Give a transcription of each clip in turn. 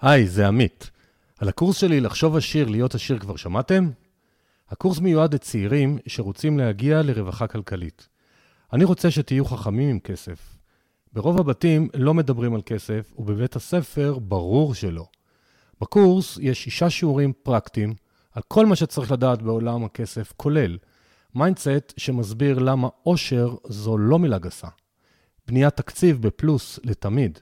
היי, זה עמית. על הקורס שלי לחשוב עשיר, להיות עשיר כבר שמעתם? הקורס מיועד לצעירים שרוצים להגיע לרווחה כלכלית. אני רוצה שתהיו חכמים עם כסף. ברוב הבתים לא מדברים על כסף, ובבית הספר ברור שלא. בקורס יש שישה שיעורים פרקטיים על כל מה שצריך לדעת בעולם הכסף, כולל mindset שמסביר למה עושר זו לא מילה גסה. בניית תקציב בפלוס לתמיד.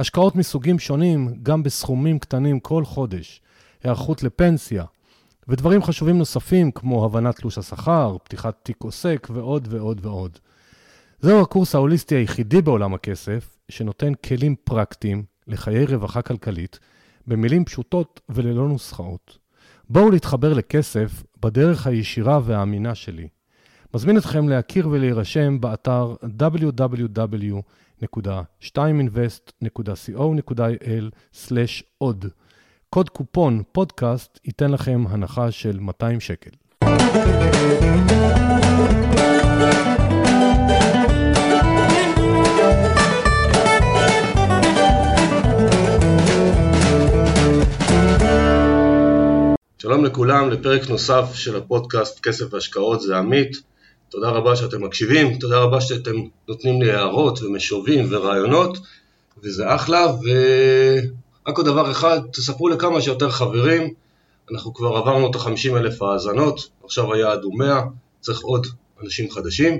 השקעות מסוגים שונים, גם בסכומים קטנים כל חודש. היערכות לפנסיה. ודברים חשובים נוספים כמו הבנת תלוש השכר, פתיחת תיק עוסק ועוד ועוד ועוד. זהו הקורס ההוליסטי היחידי בעולם הכסף, שנותן כלים פרקטיים לחיי רווחה כלכלית, במילים פשוטות וללא נוסחאות. בואו להתחבר לכסף בדרך הישירה והאמינה שלי. מזמין אתכם להכיר ולהירשם באתר www.2invest.co.il/עוד. קוד קופון פודקאסט ייתן לכם הנחה של 200 שקל. שלום לכולם לפרק נוסף של הפודקאסט כסף והשקעות, זה עמית. תודה רבה שאתם מקשיבים, תודה רבה שאתם נותנים לי הערות ומשובים ורעיונות, וזה אחלה, ורק עוד דבר אחד, תספרו לכמה שיותר חברים, אנחנו כבר עברנו את ה-50 אלף האזנות, עכשיו היעד הוא 100, צריך עוד אנשים חדשים,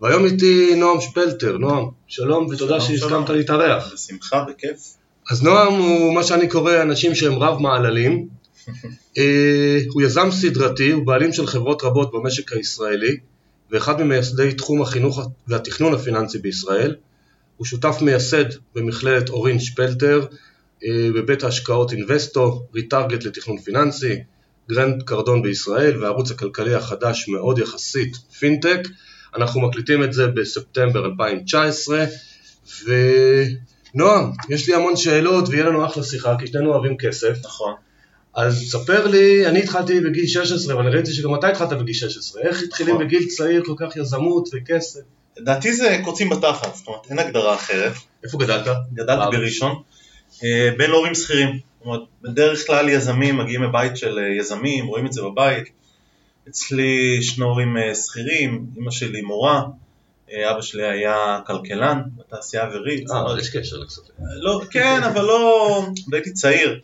והיום איתי נועם שפלטר, נועם, שלום ותודה שהסכמת להתארח. בשמחה, בכיף. אז נועם הוא מה שאני קורא אנשים שהם רב מעללים, אה, הוא יזם סדרתי, הוא בעלים של חברות רבות במשק הישראלי ואחד ממייסדי תחום החינוך והתכנון הפיננסי בישראל. הוא שותף מייסד במכללת אורין שפלטר, אה, בבית ההשקעות אינבסטו, ריטרגט לתכנון פיננסי, גרנט קרדון בישראל והערוץ הכלכלי החדש מאוד יחסית, פינטק. אנחנו מקליטים את זה בספטמבר 2019 ונועם, יש לי המון שאלות ויהיה לנו אחלה שיחה כי שנינו אוהבים כסף. נכון. אז ספר לי, אני התחלתי בגיל 16, אבל ראיתי שגם אתה התחלת בגיל 16. איך התחילים נכון. בגיל צעיר כל כך יזמות וכסף? לדעתי זה קוצים בתחת, זאת אומרת אין הגדרה אחרת. איפה גדלת? גדלתי. בראשון, אה, בין להורים שכירים. זאת אומרת, בדרך כלל יזמים מגיעים מבית של אה, יזמים, רואים את זה בבית. אצלי שני הורים אה, שכירים, אמא שלי מורה, אבא שלי היה כלכלן בתעשייה האווירית. אה, יש קשר לכספים. לא, כן, אבל לא, הייתי צעיר.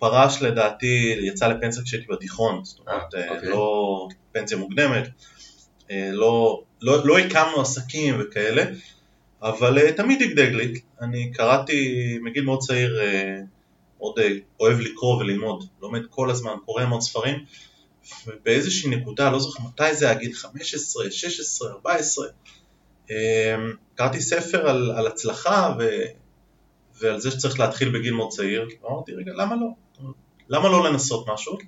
פרש לדעתי, יצא לפנסיה כשהייתי בתיכון, זאת אומרת, אה, אה, אוקיי. לא פנסיה מוקדמת, אה, לא, לא, לא הקמנו עסקים וכאלה, אבל אה, תמיד דגדג לי, אני קראתי מגיל מאוד צעיר, אה, מאוד אה, אוהב לקרוא וללמוד, לומד כל הזמן, קורא המון ספרים, ובאיזושהי נקודה, לא זוכר מתי זה היה, גיל 15, 16, 14, אה, קראתי ספר על, על הצלחה ו... ועל זה שצריך להתחיל בגיל מאוד צעיר, אמרתי רגע למה לא? למה לא לנסות משהו?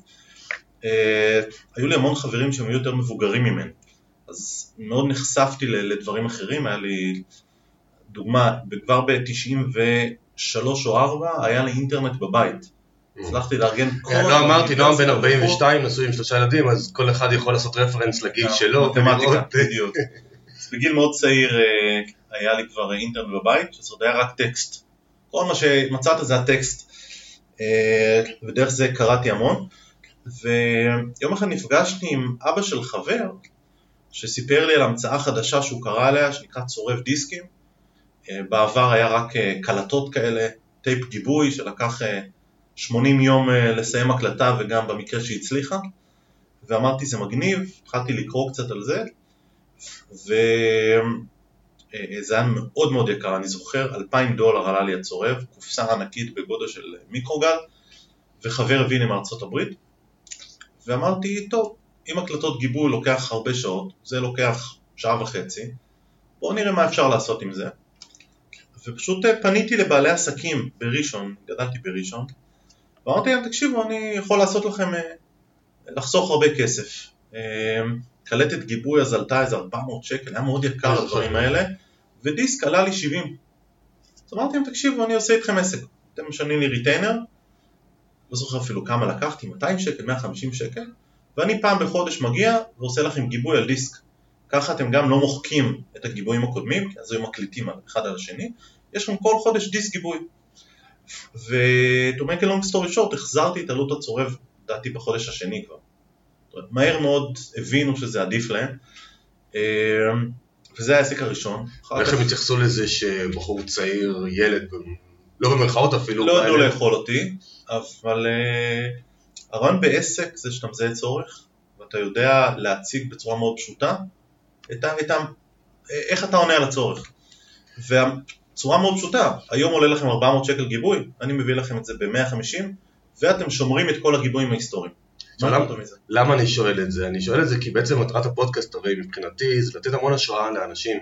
Uh, היו לי המון חברים שהם היו יותר מבוגרים ממני, אז מאוד נחשפתי לדברים אחרים, היה לי דוגמה, כבר ב-93 או 4 היה לי אינטרנט בבית, הצלחתי לארגן כל... כן, לא אמרתי, נועם בן האוניברסיטה, 42, נשוי עם שלושה ילדים, אז כל אחד יכול לעשות רפרנס לגיל לא, שלו. מתמטיקה, בדיוק. אז בגיל מאוד צעיר אה, היה לי כבר אינטרנט בבית, שזה היה רק טקסט. כל מה שמצאת זה הטקסט, אה, ודרך זה קראתי המון. ויום אחד נפגשתי עם אבא של חבר, שסיפר לי על המצאה חדשה שהוא קרא עליה, שנקרא צורב דיסקים. אה, בעבר היה רק אה, קלטות כאלה, טייפ גיבוי, שלקח אה, 80 יום אה, לסיים הקלטה, וגם במקרה שהצליחה. ואמרתי זה מגניב, התחלתי לקרוא קצת על זה, וזה היה מאוד מאוד יקר, אני זוכר, 2,000 דולר עלה לי הצורב, קופסה ענקית בגודל של מיקרוגל, וחבר הביא לי מארצות הברית, ואמרתי, טוב, אם הקלטות גיבוי לוקח הרבה שעות, זה לוקח שעה וחצי, בואו נראה מה אפשר לעשות עם זה. ופשוט אה, פניתי לבעלי עסקים בראשון, גדלתי בראשון, ואמרתי להם, תקשיבו, אני יכול לעשות לכם, אה, לחסוך הרבה כסף. קלטת גיבוי אז עלתה איזה 400 שקל, היה מאוד יקר הדברים האלה, ודיסק עלה לי 70. אז אמרתי להם, תקשיבו, אני עושה איתכם עסק, אתם משלמים לי retainer, לא זוכר אפילו כמה לקחתי, 200 שקל, 150 שקל, ואני פעם בחודש מגיע ועושה לכם גיבוי על דיסק. ככה אתם גם לא מוחקים את הגיבויים הקודמים, כי אז היו מקליטים אחד על השני, יש לכם כל חודש דיסק גיבוי. ו-to make a long story short, החזרתי את עלות הצורב, לדעתי בחודש השני כבר. מהר מאוד הבינו שזה עדיף להם, אה, וזה העסק הראשון. כך הם התייחסו לזה שבחור צעיר, ילד, לא במרכאות אפילו, לא ידעו? לאכול אותי, אבל אה, הרעיון בעסק זה שאתה מזהה צורך, ואתה יודע להציג בצורה מאוד פשוטה את ה, את ה, איך אתה עונה על הצורך. והצורה מאוד פשוטה, היום עולה לכם 400 שקל גיבוי, אני מביא לכם את זה ב-150, ואתם שומרים את כל הגיבויים ההיסטוריים. מה למה- אני שואל את זה? אני שואל את זה כי בעצם מטרת הפודקאסט הרי מבחינתי זה לתת המון השראה לאנשים.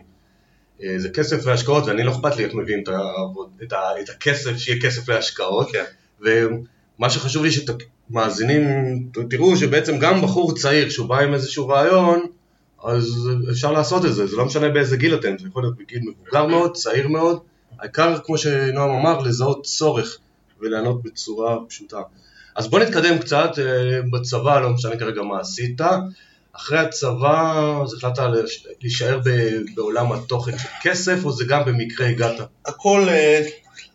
אה, זה כסף והשקעות ואני לא אכפת לי איך מביאים את, העבוד- את, ה, את הכסף, שיהיה כסף להשקעות. כן. ומה שחשוב לי שמאזינים תראו שבעצם גם בחור צעיר שהוא בא עם איזשהו רעיון אז אפשר לעשות את זה, זה לא משנה באיזה גיל אתם, זה יכול להיות בגיל מבוגר מאוד, צעיר מאוד, העיקר כמו שנועם אמר לזהות צורך ולענות בצורה פשוטה. אז בוא נתקדם קצת, אה, בצבא, לא משנה כרגע מה עשית, אחרי הצבא אז החלטת להיש- להישאר ב- בעולם התוכן של כסף או זה גם במקרה הגעת? הכל, אה,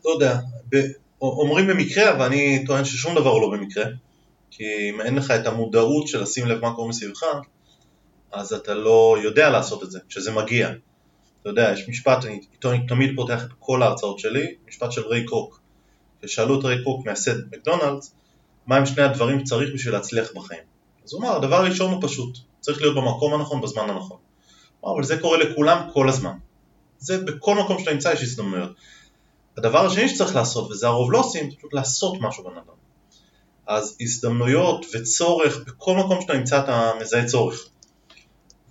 לא יודע, ב- אומרים במקרה, אבל אני טוען ששום דבר הוא לא במקרה. כי אם אין לך את המודעות של לשים לב מה קורה מסביבך, אז אתה לא יודע לעשות את זה, כשזה מגיע. אתה יודע, יש משפט, אני איתו אני תמיד פותח את כל ההרצאות שלי, משפט של ריי קוק. כששאלו את ריי קוק מייסד מקדונלדס, מה הם שני הדברים שצריך בשביל להצליח בחיים. אז הוא אמר, הדבר הראשון הוא פשוט, צריך להיות במקום הנכון בזמן הנכון. אמר, אבל זה קורה לכולם כל הזמן. זה בכל מקום שאתה נמצא יש הזדמנויות. הדבר השני שצריך לעשות, וזה הרוב לא עושים, זה פשוט לעשות משהו בן אדם. אז הזדמנויות וצורך, בכל מקום שאתה נמצא אתה מזהה צורך.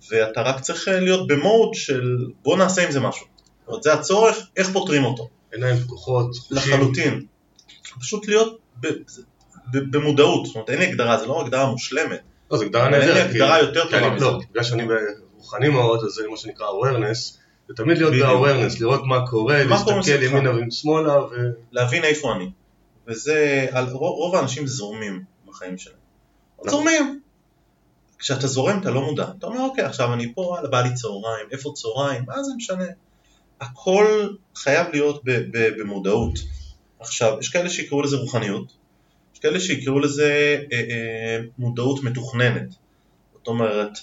ואתה רק צריך להיות במוד של בוא נעשה עם זה משהו. זאת אומרת, זה הצורך, איך פותרים אותו. עיניים פקוחות, חושים. לחלוטין. פשוט להיות ב- במודעות, זאת אומרת אין לי הגדרה, זה לא הגדרה מושלמת. לא, זו הגדרה אין לי נהדרת. הגדרה יותר טובה מזה. לא, בגלל שאני רוחני מאוד, אז זה מה שנקרא awareness, זה תמיד להיות. ב-awareness, לראות מה קורה, להסתכל. ימינה ושמאלה, ו... להבין איפה אני. וזה, רוב האנשים זורמים בחיים שלהם. נכון. זורמים. כשאתה זורם אתה לא מודע. אתה אומר אוקיי עכשיו אני פה, וואלה, בא לי צהריים, איפה צהריים, מה זה משנה. הכל חייב להיות במודעות. עכשיו, יש כאלה שיקראו לזה רוחניות, כאלה שיקראו לזה אה, אה, מודעות מתוכננת. זאת אומרת,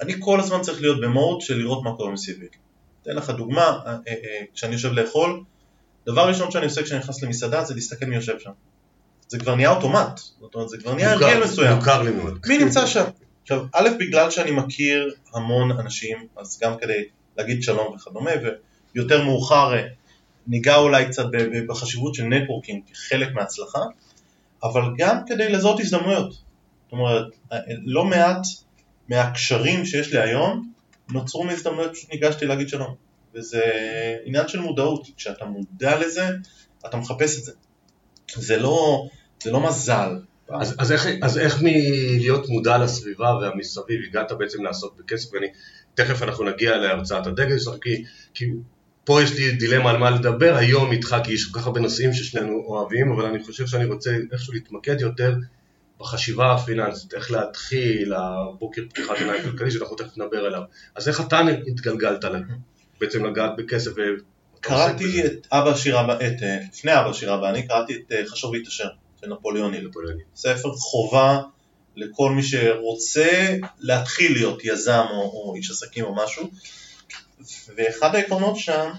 אני כל הזמן צריך להיות במוד של לראות מה קורה מסביבי. אתן לך דוגמה, אה, כשאני יושב לאכול, דבר ראשון שאני עושה כשאני נכנס למסעדה זה להסתכל מי יושב שם. זה כבר נהיה אוטומט, זאת אומרת זה כבר נהיה הרגל מסוים. מוכר לי מאוד. מי נמצא שם? עכשיו, א', בגלל שאני מכיר המון אנשים, אז גם כדי להגיד שלום וכדומה, ויותר מאוחר ניגע אולי קצת בחשיבות של נטוורקינג כחלק מההצלחה, אבל גם כדי לזהות הזדמנויות. זאת אומרת, לא מעט מהקשרים שיש לי היום נוצרו מהזדמנויות, פשוט ניגשתי להגיד שלום. וזה עניין של מודעות, כשאתה מודע לזה, אתה מחפש את זה. זה לא, זה לא מזל. אז, אז, איך, אז איך מלהיות מודע לסביבה והמסביב הגעת בעצם לעסוק בכסף? ואני, תכף אנחנו נגיע להרצאת הדגל שלך, כי, כי פה יש לי דילמה על מה לדבר היום איתך, כי יש כל כך הרבה נושאים ששנינו אוהבים, אבל אני חושב שאני רוצה איכשהו להתמקד יותר בחשיבה הפיננסית, איך להתחיל, הבוקר פתיחת עיניים כלכלי, שאנחנו תכף נדבר עליו. אז איך אתה התגלגלת בעצם לגעת בכסף? ו- קראתי את אבא שירה, את, אה, לפני אבא שירה ואני קראתי את אה, חשוב להתעשר של נפוליאון היל. נפוליאוני. ספר חובה לכל מי שרוצה להתחיל להיות יזם או, או איש עסקים או משהו ואחד העקרונות שם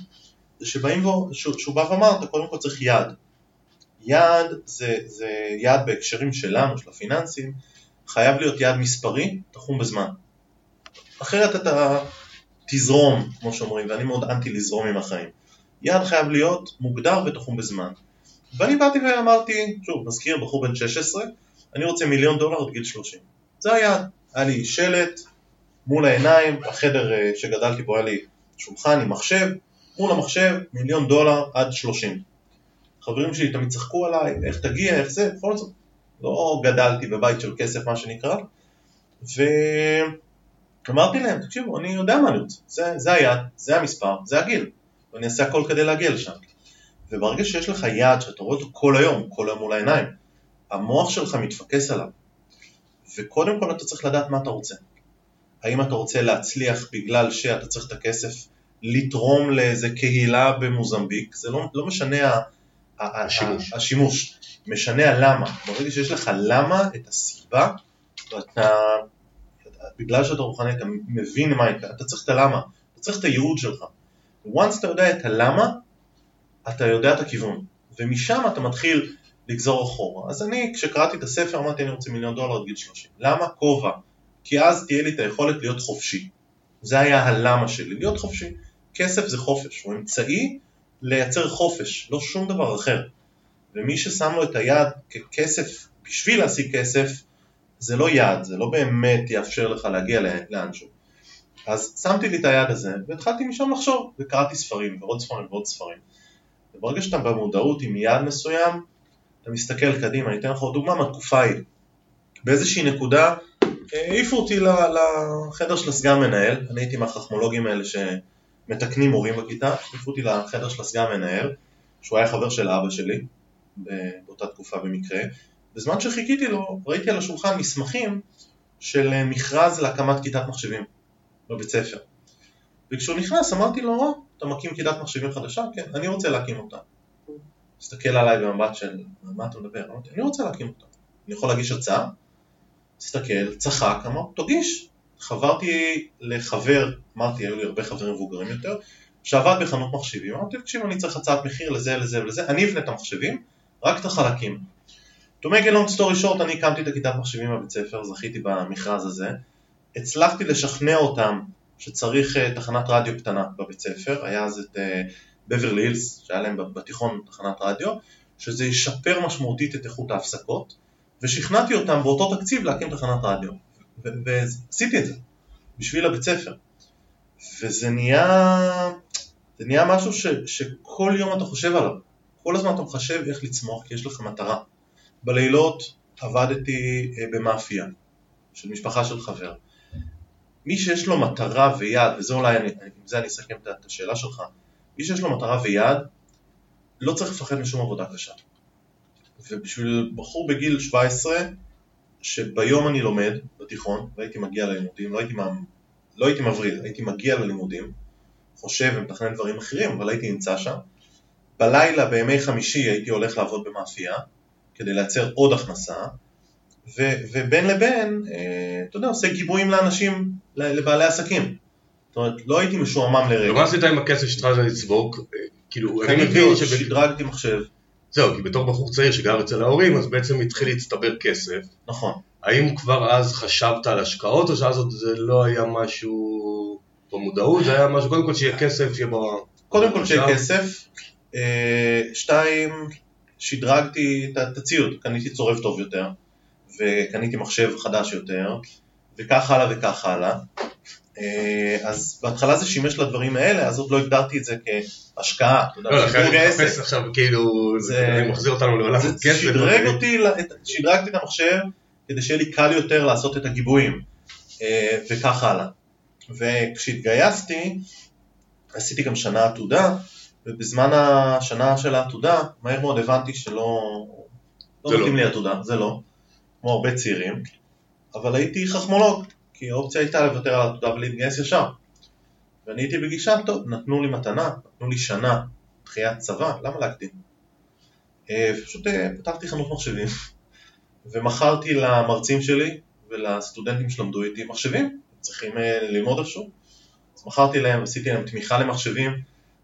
זה שבאים בו, שהוא, שהוא בא ואמר אתה קודם כל צריך יעד יעד זה, זה יעד בהקשרים שלנו, של הפיננסים חייב להיות יעד מספרי, תחום בזמן אחרת אתה תזרום, כמו שאומרים, ואני מאוד אנטי לזרום עם החיים. יעד חייב להיות מוגדר ותחום בזמן. ואני באתי ואמרתי, שוב, מזכיר בחור בן 16, אני רוצה מיליון דולר עד גיל 30. זה היעד. היה לי שלט מול העיניים, בחדר אה, שגדלתי בו היה לי שולחן עם מחשב, מול המחשב מיליון דולר עד 30. חברים שלי תמיד צחקו עליי, איך תגיע, איך זה, בכל זאת, לא גדלתי בבית של כסף מה שנקרא, ואמרתי להם, תקשיבו, אני יודע מה אני רוצה, זה, זה היעד, זה המספר, זה הגיל, ואני אעשה הכל כדי להגיע לשם. וברגע שיש לך יעד שאתה רואה אותו כל היום, כל היום מול העיניים, המוח שלך מתפקס עליו, וקודם כל אתה צריך לדעת מה אתה רוצה. האם אתה רוצה להצליח בגלל שאתה צריך את הכסף לתרום לאיזה קהילה במוזמביק, זה לא, לא משנה השימוש. השימוש משנה הלמה. ברגע שיש לך למה, את הסיבה, ואתה, בגלל שאתה רוחני אתה מבין מה יקרה, אתה צריך את הלמה, אתה צריך את הייעוד שלך. once אתה יודע את הלמה, אתה יודע את הכיוון, ומשם אתה מתחיל לגזור אחורה. אז אני, כשקראתי את הספר, אמרתי אני רוצה מיליון דולר עד גיל 30. למה? כובע. כי אז תהיה לי את היכולת להיות חופשי. זה היה הלמה שלי, להיות חופשי. כסף זה חופש, הוא אמצעי לייצר חופש, לא שום דבר אחר. ומי ששם לו את היד ככסף, בשביל להשיג כסף, זה לא יעד, זה לא באמת יאפשר לך להגיע לאנשהו. אז שמתי לי את היד הזה, והתחלתי משם לחשוב, וקראתי ספרים, ועוד ספרים ועוד ספרים. וברגע שאתה במודעות עם יעד מסוים, אתה מסתכל קדימה, אני אתן לך עוד דוגמה מהתקופה ההיא. באיזושהי נקודה העיפו אותי לחדר של הסגן מנהל, אני הייתי מהחכמולוגים האלה שמתקנים מורים בכיתה, העיפו אותי לחדר של הסגן מנהל, שהוא היה חבר של אבא שלי, באותה תקופה במקרה, בזמן שחיכיתי לו ראיתי על השולחן מסמכים של מכרז להקמת כיתת מחשבים בבית ספר. וכשהוא נכנס אמרתי לו, או, אתה מקים כיתת מחשבים חדשה? כן, אני רוצה להקים אותה. הסתכל עליי במבט של, מה אתה מדבר? אמרתי, אני רוצה להקים אותה. אני יכול להגיש הצעה? הסתכל, צחק, אמר, תגיש. חברתי לחבר, אמרתי, היו לי הרבה חברים מבוגרים יותר, שעבד בחנות מחשבים, אמרתי, תקשיב, אני צריך הצעת מחיר לזה, לזה ולזה, אני אבנה את המחשבים, רק את החלקים. To make a long story short, אני הקמתי את הכיתת מחשבים בבית ספר, זכיתי במכרז הזה, הצלחתי לשכנע אותם שצריך uh, תחנת רדיו קטנה בבית ספר, היה אז את בברלי uh, הילס, שהיה להם בתיכון תחנת רדיו, שזה ישפר משמעותית את איכות ההפסקות, ושכנעתי אותם באותו תקציב להקים תחנת רדיו, ועשיתי את זה, בשביל הבית ספר. וזה נהיה, זה נהיה משהו ש, שכל יום אתה חושב עליו, כל הזמן אתה מחשב איך לצמוח כי יש לך מטרה. בלילות עבדתי אה, במאפייה של משפחה של חבר. מי שיש לו מטרה ויעד, וזה אולי, אני, עם זה אני אסכם את השאלה שלך, מי שיש לו מטרה ויעד, לא צריך לפחד משום עבודה קשה. ובשביל בחור בגיל 17, שביום אני לומד בתיכון, והייתי מגיע ללימודים, לא הייתי, לא הייתי מבריד, הייתי מגיע ללימודים, חושב ומתכנן דברים אחרים, אבל הייתי נמצא שם. בלילה, בימי חמישי, הייתי הולך לעבוד במאפייה, כדי לייצר עוד הכנסה, ו, ובין לבין, אה, אתה יודע, עושה גיבויים לאנשים, לבעלי עסקים. זאת אומרת, לא הייתי משועמם לרגע. ומה עשית עם הכסף שהתחלת לצבוק? כאילו, אני מבין ששדרגתי מחשב. זהו, כי בתור בחור צעיר שגר אצל ההורים, אז בעצם התחיל להצטבר כסף. נכון. האם כבר אז חשבת על השקעות, או שאז עוד זה לא היה משהו במודעות, זה היה משהו, קודם כל שיהיה כסף, שיהיה בו... קודם כל שיהיה כסף. אה, שתיים, שדרגתי את הציוד, קניתי צורף טוב יותר, וקניתי מחשב חדש יותר, וכך הלאה וכך הלאה. אה, אז בהתחלה זה שימש לדברים האלה, אז עוד לא הגדרתי את זה כהשקעה, אתה יודע, לא, לכן אני מחפש עכשיו כאילו, זה מחזיר אותנו לעולם כסף. שדרג אותי, שדרגתי את המחשב כדי שיהיה לי קל יותר לעשות את הגיבויים, אה, וכך הלאה. וכשהתגייסתי, עשיתי גם שנה עתודה, ובזמן השנה של העתודה, מהר מאוד הבנתי שלא לא מתאים לא. לי עתודה, זה לא, כמו הרבה צעירים, אבל הייתי חכמולוג, כי האופציה הייתה לוותר על העתודה ולהתגייס ישר. ואני הייתי בגישה, טוב, נתנו לי מתנה, נתנו לי שנה דחיית צבא, למה להקדים? אה, פשוט אה, פתחתי חנות מחשבים, ומכרתי למרצים שלי ולסטודנטים שלמדו איתי מחשבים, צריכים אה, ללמוד איפשהו. אז מכרתי להם, עשיתי להם תמיכה למחשבים,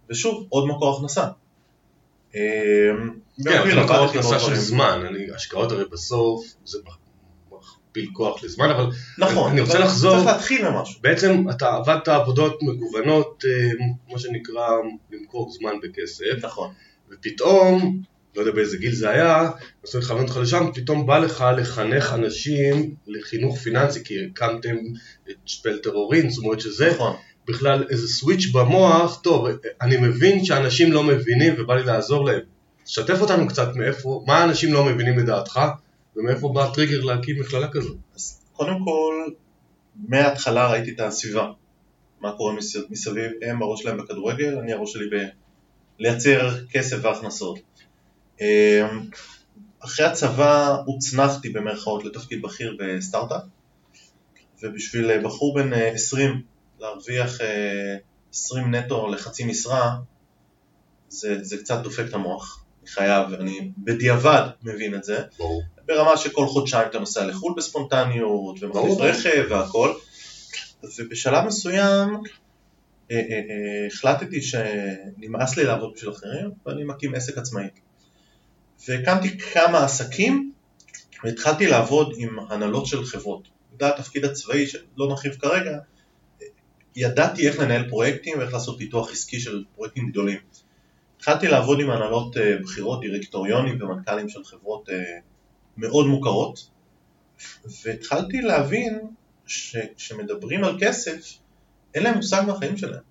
ושוב, עוד מקור הכנסה. כן, זה מקור הכנסה של זמן, השקעות הרי בסוף זה מכפיל כוח לזמן, אבל נכון, אני רוצה לחזור, צריך להתחיל ממשהו. בעצם אתה עבדת עבודות מגוונות, מה שנקרא, למכור זמן בכסף, נכון, ופתאום, לא יודע באיזה גיל זה היה, נסו לכוון אותך לשם, פתאום בא לך לחנך אנשים לחינוך פיננסי, כי הקמתם את שפלטר אורין, זאת אומרת שזה, נכון. בכלל איזה סוויץ' במוח, טוב, אני מבין שאנשים לא מבינים ובא לי לעזור להם. שתף אותנו קצת מאיפה, מה האנשים לא מבינים לדעתך, ומאיפה בא הטריגר להקים מכללה כזאת. אז קודם כל, מההתחלה ראיתי את הסביבה, מה קורה מסביב, הם הראש שלהם בכדורגל, אני הראש שלי בלייצר כסף והכנסות. אמ, אחרי הצבא הוצנחתי במרכאות לתפקיד בכיר בסטארט-אפ, ובשביל בחור בן 20 להרוויח 20 אה, נטו לחצי משרה, זה, זה קצת דופק את המוח. אני חייב, ואני בדיעבד מבין את זה, ברור. ברמה שכל חודשיים אתה נוסע לחו"ל בספונטניות, ומחליף. רכב והכל, ובשלב מסוים אה, אה, אה, החלטתי שנמאס לי לעבוד בשביל אחרים, ואני מקים עסק עצמאי. והקמתי כמה עסקים, והתחלתי לעבוד עם הנהלות של חברות. בגלל התפקיד הצבאי, שלא נרחיב כרגע, ידעתי איך לנהל פרויקטים ואיך לעשות פיתוח עסקי של פרויקטים גדולים. התחלתי לעבוד עם הנהלות אה, בכירות, דירקטוריונים ומנכ"לים של חברות אה, מאוד מוכרות, והתחלתי להבין שכשמדברים על כסף, אין להם מושג מהחיים שלהם.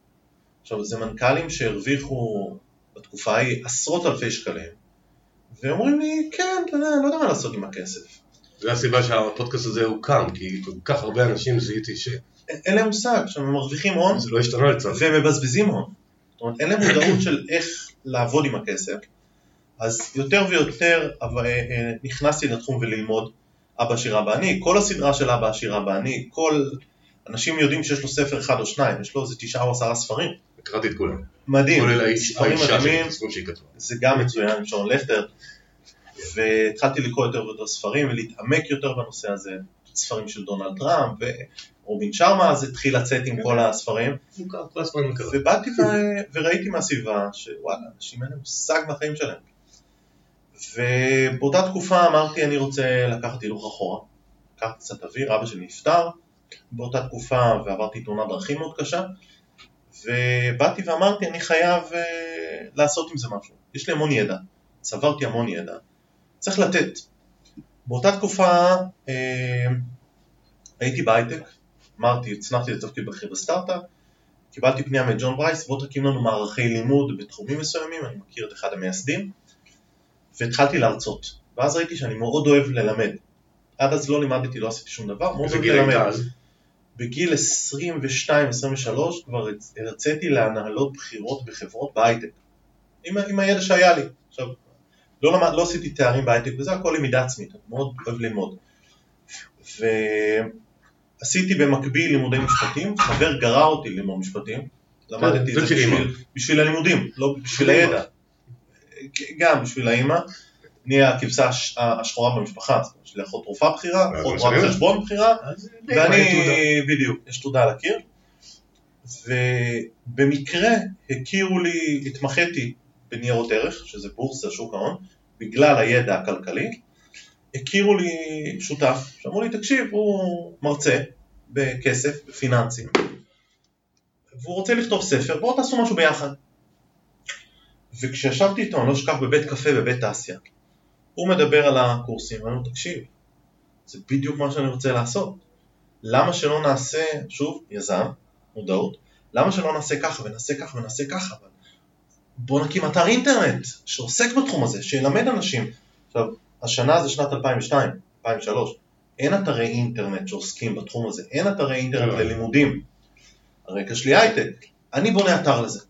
עכשיו, זה מנכ"לים שהרוויחו בתקופה ההיא עשרות אלפי שקלים, ואומרים לי, כן, אתה יודע, לא יודע מה לעשות עם הכסף. זו הסיבה שהפודקאסט הזה הוקם, כי כל כך הרבה אנשים זיהיתי שזה אין להם מושג, עכשיו הם מרוויחים הון, לא השתנה לצד. והם מבזבזים הון. זאת אומרת, אין להם מודעות של איך לעבוד עם הכסף, אז יותר ויותר אה, אה, נכנסתי לתחום וללמוד אבא עשיר אבא אני, כל הסדרה של אבא עשיר אבא אני, כל... אנשים יודעים שיש לו ספר אחד או שניים, יש לו איזה תשעה או עשרה ספרים. קראתי את כולם. מדהים, כולל האישה שהיא כתבה. זה גם מצוין עם שון לכטר, והתחלתי לקרוא יותר ויותר ספרים ולהתעמק יותר בנושא הזה, ספרים של דונלד טראמפ ורובין שרמה, אז התחיל לצאת עם כל הספרים, מוכר, כל הספרים מוכרים. ובאתי וראיתי מהסביבה שוואלה, אנשים אין להם מושג מהחיים שלהם. ובאותה תקופה אמרתי אני רוצה לקחת הילוך אחורה, לקחת קצת אוויר, אבא שלי נפטר. באותה תקופה ועברתי תאונת דרכים מאוד קשה, ובאתי ואמרתי אני חייב uh, לעשות עם זה משהו, יש לי המון ידע, צברתי המון ידע, צריך לתת. באותה תקופה uh, הייתי בהייטק, אמרתי, הוצנחתי לתפקיד בכיר בסטארט-אפ, קיבלתי פנייה מג'ון ברייס, בוא תקים לנו מערכי לימוד בתחומים מסוימים, אני מכיר את אחד המייסדים, והתחלתי להרצות. ואז ראיתי שאני מאוד אוהב ללמד. עד אז לא לימדתי, לא עשיתי שום דבר, מאוד אוהב ללמד. אז? בגיל 22-23 כבר הרצ- הרציתי להנהלות בכירות בחברות בהייטק. עם, עם הידע שהיה לי. עכשיו, לא, למד, לא עשיתי תארים בהייטק וזה הכל למידה עצמית, אני מאוד אוהב ללמוד. ועשיתי במקביל לימודי משפטים, חבר גרר אותי ללמוד משפטים, למדתי זה את זה בשביל בשביל, הלימודים, לא בשביל. הידע. גם בשביל האימא. אני הכבשה הש- השחורה במשפחה, יש לי אחות רופאה בכירה, אה, אחות רואה. חשבון בכירה, אז ואני. בדיוק, יש תעודה על הקיר, ובמקרה הכירו לי, התמחיתי בניירות ערך, שזה בורסה, שוק ההון, בגלל הידע הכלכלי, הכירו לי שותף, שאמרו לי, תקשיב, הוא מרצה בכסף, בפיננסים, והוא רוצה לכתוב ספר, בואו תעשו משהו ביחד. וכשישבתי איתו, אני לא אשכח בבית קפה בבית תעשייה, הוא מדבר על הקורסים, אומר, תקשיב, זה בדיוק מה שאני רוצה לעשות. למה שלא נעשה, שוב, יזם, מודעות, למה שלא נעשה ככה ונעשה ככה ונעשה ככה, בוא נקים אתר אינטרנט שעוסק בתחום הזה, שילמד אנשים. עכשיו, השנה זה שנת 2002, 2003, אין אתרי אינטרנט שעוסקים בתחום הזה, אין אתרי אינטרנט לא. ללימודים. הרקע שלי הייטק, אני בונה אתר לזה.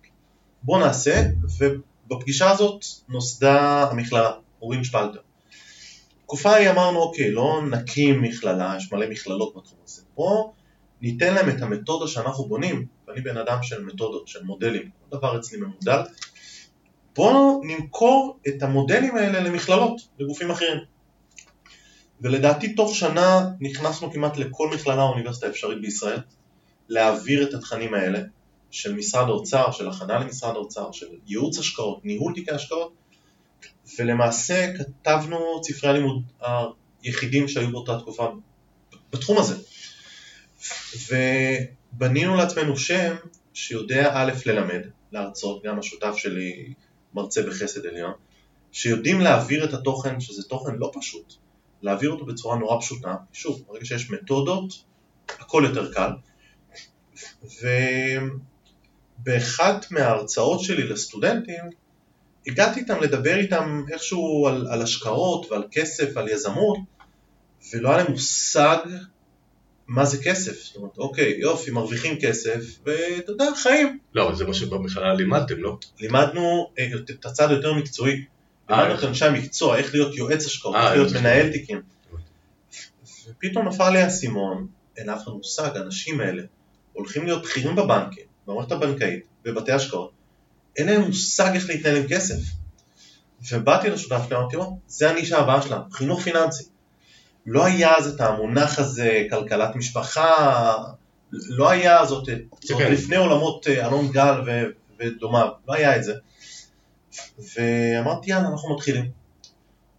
בוא נעשה, ובפגישה הזאת נוסדה המכללה, אורין שפלטר. בתקופה ההיא אמרנו, אוקיי, לא נקים מכללה, יש מלא מכללות בתחום הזה. בוא ניתן להם את המתודה שאנחנו בונים, ואני בן אדם של מתודות, של מודלים, כל דבר אצלי ממודל. בוא נמכור את המודלים האלה למכללות, לגופים אחרים. ולדעתי תוך שנה נכנסנו כמעט לכל מכללה או אוניברסיטה אפשרית בישראל, להעביר את התכנים האלה של משרד האוצר, של הכנה למשרד האוצר, של ייעוץ השקעות, ניהול תיקי השקעות, ולמעשה כתבנו ספרי הלימוד היחידים שהיו באותה תקופה בתחום הזה. ובנינו לעצמנו שם שיודע א' ללמד, להרצות, גם השותף שלי מרצה בחסד עליון, שיודעים להעביר את התוכן, שזה תוכן לא פשוט, להעביר אותו בצורה נורא פשוטה, שוב, ברגע שיש מתודות, הכל יותר קל, ובאחת מההרצאות שלי לסטודנטים, הגעתי איתם לדבר איתם איכשהו על, על השקעות ועל כסף ועל יזמות, ולא היה להם מושג מה זה כסף. זאת אומרת, אוקיי, יופי, מרוויחים כסף, ואתה יודע, חיים. לא, זה מה שבמכללה לימדתם, לא? לימדנו אה, את הצד היותר מקצועי. אה, לימדנו? את אנשי המקצוע, איך להיות יועץ השקעות, אה, איך להיות מנהל. תיקים. ופתאום נפל לי האסימון, אין לאף אחד מושג, האנשים האלה הולכים להיות בכירים בבנקים, במערכת הבנקאית, בבתי השקעות, אין להם מושג איך להתנהל עם כסף. ובאתי לשותף שלי, אמרתי לו, זה הנישה הבאה שלנו, חינוך פיננסי. לא היה אז את המונח הזה, כלכלת משפחה, לא היה זאת, זאת כן. לפני עולמות אה, אלון גל ו- ודומיו, לא היה את זה. ואמרתי, יאללה, אנחנו מתחילים.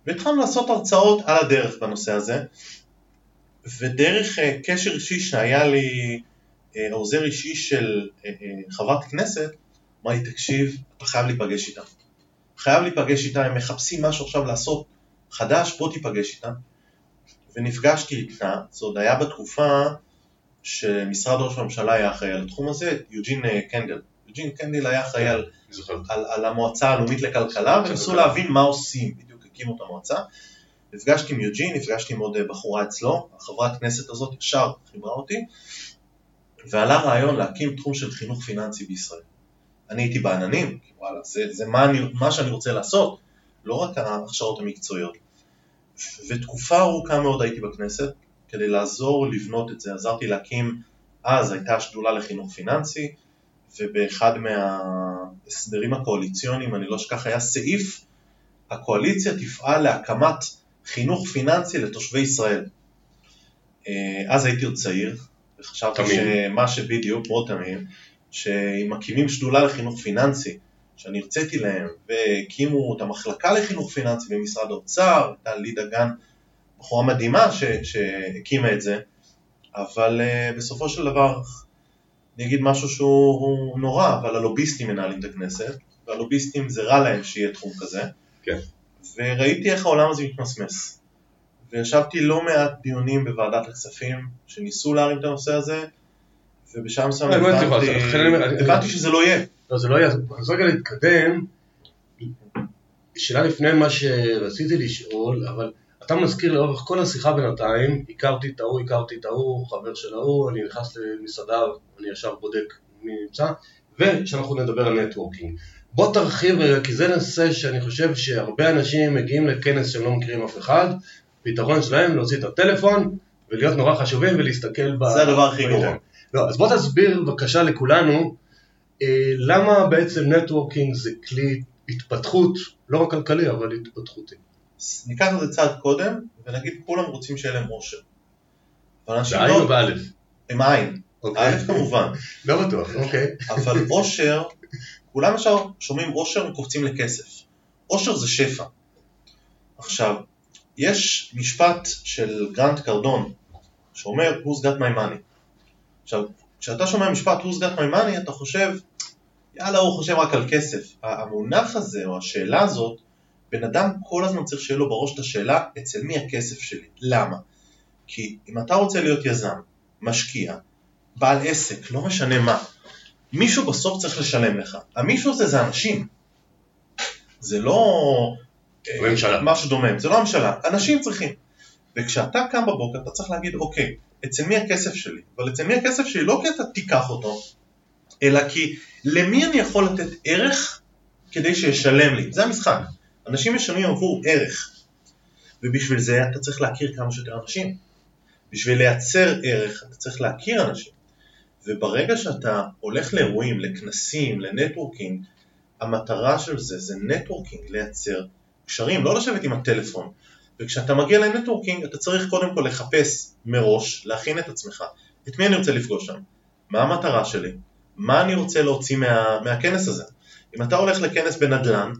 והתחלנו לעשות הרצאות על הדרך בנושא הזה, ודרך אה, קשר אישי שהיה לי, אה, עוזר אישי של חברת כנסת, אמר לי, תקשיב, אתה חייב להיפגש איתם. חייב להיפגש איתם, הם מחפשים משהו עכשיו לעשות חדש, בוא תיפגש איתם. ונפגשתי איתה, זה עוד היה בתקופה שמשרד ראש הממשלה היה אחראי על התחום הזה, יוג'ין אה, קנדל. יוג'ין קנדל היה אחראי על, זוכר. על, על המועצה הלאומית לכלכלה, וניסו כלכלה. להבין מה עושים, בדיוק הקימו את המועצה. נפגשתי עם יוג'ין, נפגשתי עם עוד אה, בחורה אצלו, החברת כנסת הזאת ישר חיברה אותי, ועלה רעיון להקים תחום של חינוך פיננסי בישראל. אני הייתי בעננים, וואלה, זה, זה מה, אני, מה שאני רוצה לעשות, לא רק ההכשרות המקצועיות. ותקופה ארוכה מאוד הייתי בכנסת, כדי לעזור לבנות את זה, עזרתי להקים, אז הייתה שדולה לחינוך פיננסי, ובאחד מההסדרים הקואליציוניים, אני לא אשכח, היה סעיף, הקואליציה תפעל להקמת חינוך פיננסי לתושבי ישראל. אה, אז הייתי עוד צעיר, וחשבתי. שמה שבדיוק, מאוד תמים, שאם מקימים שדולה לחינוך פיננסי, שאני הרציתי להם, והקימו את המחלקה לחינוך פיננסי במשרד האוצר, הייתה לי דגן, בחורה מדהימה ש, שהקימה את זה, אבל uh, בסופו של דבר, אני אגיד משהו שהוא נורא, אבל הלוביסטים מנהלים את הכנסת, והלוביסטים זה רע להם שיהיה תחום כזה, כן. וראיתי איך העולם הזה מתמסמס. וישבתי לא מעט דיונים בוועדת הכספים שניסו להרים את הנושא הזה, ובשלב מסוים לא, אני- הבנתי שזה לא יהיה. לא, זה לא יהיה. אז רגע להתקדם. שאלה לפני מה שרציתי לשאול, אבל אתה מזכיר לאורך כל השיחה בינתיים, הכרתי את ההוא, הכרתי את ההוא, חבר של ההוא, אני נכנס למסעדה, אני ישר בודק מי נמצא, ושאנחנו נדבר על נטוורקינג. בוא תרחיב רגע, כי זה נושא שאני חושב שהרבה אנשים מגיעים לכנס שהם לא מכירים אף אחד, פתרון שלהם להוציא את הטלפון ולהיות נורא חשובים ולהסתכל ב... זה הדבר הכי. גרוע. לא, אז בוא תסביר בבקשה לכולנו למה בעצם נטוורקינג זה כלי התפתחות, לא רק כלכלי, אבל התפתחותי. ניקח את זה צעד קודם, ונגיד כולם רוצים שיהיה להם עושר. בעין או לא... באלף? עם עין. א' כמובן. לא בטוח, אוקיי. אבל עושר, כולם ישר שומעים עושר וקופצים לכסף. עושר זה שפע. עכשיו, יש משפט של גרנט קרדון שאומר who's got my money. עכשיו, כשאתה שומע משפט who's got my money אתה חושב יאללה הוא חושב רק על כסף. המונח הזה או השאלה הזאת, בן אדם כל הזמן צריך שיהיה לו בראש את השאלה אצל מי הכסף שלי. למה? כי אם אתה רוצה להיות יזם, משקיע, בעל עסק, לא משנה מה, מישהו בסוף צריך לשלם לך. המישהו הזה זה אנשים. זה לא אה. משהו דומם, זה לא הממשלה, אנשים צריכים. וכשאתה קם בבוקר אתה צריך להגיד, אוקיי, אצל מי הכסף שלי? אבל אצל מי הכסף שלי לא כי אתה תיקח אותו, אלא כי למי אני יכול לתת ערך כדי שישלם לי? זה המשחק. אנשים משלמים עבור ערך. ובשביל זה אתה צריך להכיר כמה שיותר אנשים. בשביל לייצר ערך אתה צריך להכיר אנשים. וברגע שאתה הולך לאירועים, לכנסים, ל networking, המטרה של זה זה networking, לייצר קשרים, לא לשבת עם הטלפון. וכשאתה מגיע ל networking אתה צריך קודם כל לחפש מראש, להכין את עצמך. את מי אני רוצה לפגוש שם? מה המטרה שלי? מה אני רוצה להוציא מה, מהכנס הזה? אם אתה הולך לכנס בנדל"ן,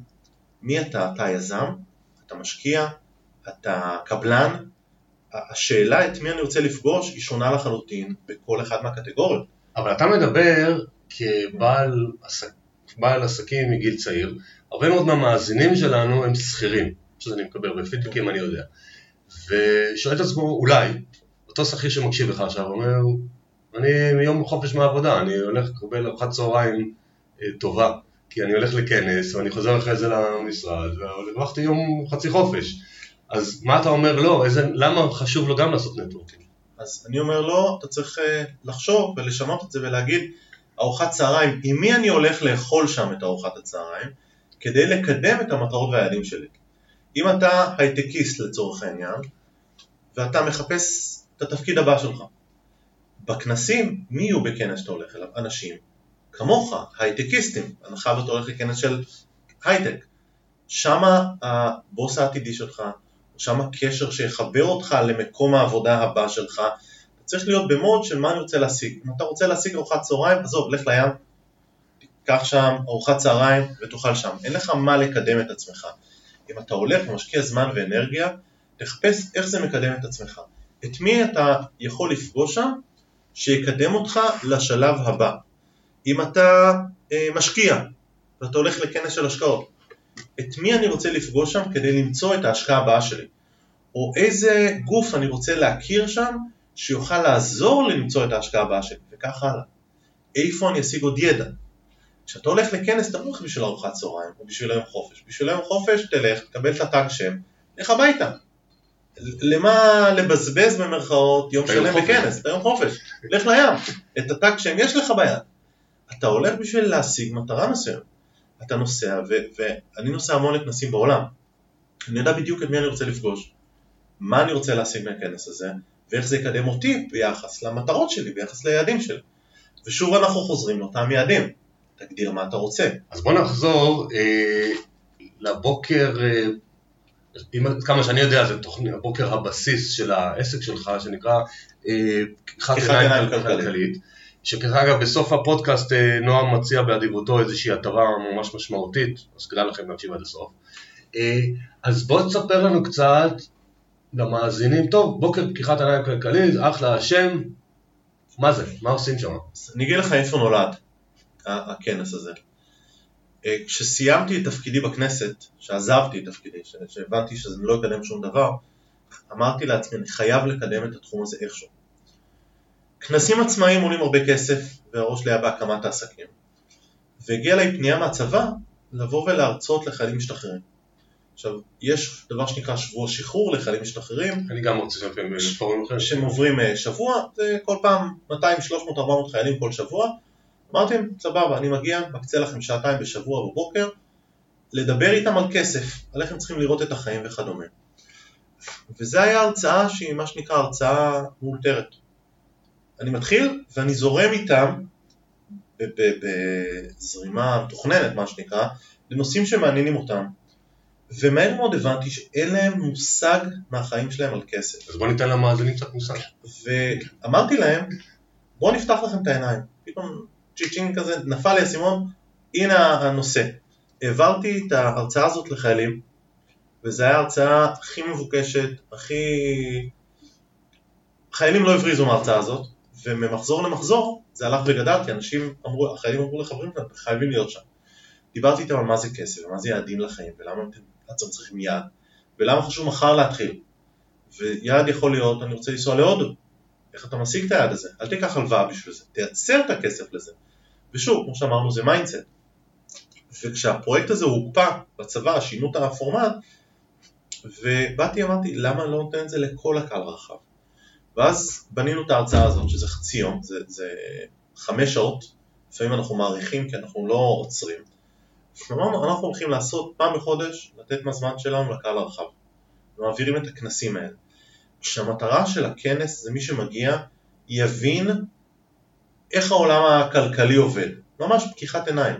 מי אתה? אתה יזם? אתה משקיע? אתה קבלן? השאלה את מי אני רוצה לפגוש היא שונה לחלוטין בכל אחד מהקטגוריות. אבל אתה מדבר כבעל עסק, בעל עסקים מגיל צעיר, הרבה מאוד מהמאזינים שלנו הם שכירים, שזה אני מקבל בפידבקים, אני יודע. ושואל את עצמו, אולי, אותו שכיר שמקשיב לך עכשיו אומר, אני מיום חופש מהעבודה, אני הולך לקבל ארוחת צהריים אה, טובה, כי אני הולך לכנס ואני חוזר אחרי זה למשרד, והרווחתי יום חצי חופש. אז מה אתה אומר לו? איזה, למה חשוב לו גם לעשות נטוורקינג? אז אני אומר לו, אתה צריך אה, לחשוב ולשנות את זה ולהגיד, ארוחת צהריים, עם מי אני הולך לאכול שם את ארוחת הצהריים, כדי לקדם את המטרות והיעדים שלי. אם אתה הייטקיסט לצורך העניין, ואתה מחפש את התפקיד הבא שלך, בכנסים, מי יהיו בכנס שאתה הולך אליו? אנשים כמוך, הייטקיסטים, הנחה ואתה הולך לכנס של הייטק, שמה הבוס העתידי שלך, שם הקשר שיחבר אותך למקום העבודה הבא שלך, אתה צריך להיות במוד של מה אני רוצה להשיג. אם אתה רוצה להשיג ארוחת צהריים, עזוב, לך לים, תיקח שם ארוחת צהריים ותאכל שם. אין לך מה לקדם את עצמך. אם אתה הולך ומשקיע זמן ואנרגיה, תחפש איך זה מקדם את עצמך. את מי אתה יכול לפגוש שם שיקדם אותך לשלב הבא. אם אתה אה, משקיע ואתה הולך לכנס של השקעות, את מי אני רוצה לפגוש שם כדי למצוא את ההשקעה הבאה שלי? או איזה גוף אני רוצה להכיר שם שיוכל לעזור למצוא את ההשקעה הבאה שלי, וכך הלאה. איפה אני אשיג עוד ידע? כשאתה הולך לכנס אתה לא הולך בשביל ארוחת צהריים או בשביל היום חופש, בשביל היום חופש תלך, תקבל את הטאג שם, לך הביתה. למה לבזבז במרכאות יום שלם בכנס, את היום חופש, לך לים, את הטאג שם יש לך ביד. אתה הולך בשביל להשיג מטרה מסוימת. אתה נוסע, ו- ואני נוסע המון לכנסים בעולם. אני יודע בדיוק את מי אני רוצה לפגוש, מה אני רוצה להשיג מהכנס הזה, ואיך זה יקדם אותי ביחס למטרות שלי, ביחס ליעדים שלי. ושוב אנחנו חוזרים לאותם יעדים. תגדיר מה אתה רוצה. אז בוא נחזור אה, לבוקר, אה, אם, כמה שאני יודע זה תוכנית, הבוקר הבסיס של העסק שלך שנקרא אה, פתיחת עיניים כלכלית. שככה אגב בסוף הפודקאסט אה, נועם מציע באדיבותו איזושהי הטבה ממש משמעותית, אז כדאי לכם להקשיב עד הסוף. אה, אז בוא תספר לנו קצת למאזינים, טוב, בוקר פתיחת עיניים כלכלית, אחלה השם, מה זה? מה עושים שם? אני אגיד לך איפה נולד הכנס הזה. אה, כשסיימתי את תפקידי בכנסת, שעזבתי את תפקידי, שהבנתי שזה לא יקדם שום דבר, אמרתי לעצמי, אני חייב לקדם את התחום הזה איכשהו. כנסים עצמאיים עולים הרבה כסף, והראש שלי היה בהקמת העסקים. והגיעה אליי פנייה מהצבא לבוא ולהרצות לחיילים משתחררים. עכשיו, יש דבר שנקרא שבוע שחרור לחיילים משתחררים. אני גם רוצה לשבת בפורום אחר. שהם עוברים אה, שבוע, זה כל פעם 200, 300, 400 חיילים כל שבוע. אמרתי להם, סבבה, אני מגיע, מקצה לכם שעתיים בשבוע בבוקר, לדבר איתם על כסף, על איך הם צריכים לראות את החיים וכדומה. וזה היה הרצאה שהיא מה שנקרא הרצאה מאולתרת. אני מתחיל ואני זורם איתם בזרימה מתוכננת מה שנקרא, לנושאים שמעניינים אותם. ומהר מאוד הבנתי שאין להם מושג מהחיים שלהם על כסף. אז בוא ניתן למאזינים קצת מושג. ואמרתי להם, בואו נפתח לכם את העיניים. פתאום צ'יצ'ינג כזה, נפל לי האסימון, הנה הנושא. העברתי את ההרצאה הזאת לחיילים, וזו הייתה ההרצאה הכי מבוקשת, הכי... חיילים לא הבריזו מההרצאה הזאת, וממחזור למחזור זה הלך וגדל, כי אנשים אמרו, החיילים אמרו לחברים שלהם, חייבים להיות שם. דיברתי איתם על מה זה כסף, ומה זה יעדים לחיים, ולמה אתם צריכים יעד, ולמה חשוב מחר להתחיל. ויעד יכול להיות, אני רוצה לנסוע להודו, איך אתה משיג את היעד הזה? אל תיקח הלוואה בשביל זה, תייצר את הכסף לזה. ושוב, כמו שאמרנו, זה mindset. וכשהפרויקט הזה הוקפא בצבא, שינו את הפורמט, ובאתי אמרתי, למה לא נותן את זה לכל הקהל הרחב? ואז בנינו את ההרצאה הזאת, שזה חצי יום, זה, זה חמש שעות, לפעמים אנחנו מעריכים כי אנחנו לא עוצרים. אמרנו, אנחנו הולכים לעשות פעם בחודש, לתת מהזמן שלנו לקהל הרחב. ומעבירים את הכנסים האלה. כשהמטרה של הכנס זה מי שמגיע יבין איך העולם הכלכלי עובד, ממש פתיחת עיניים,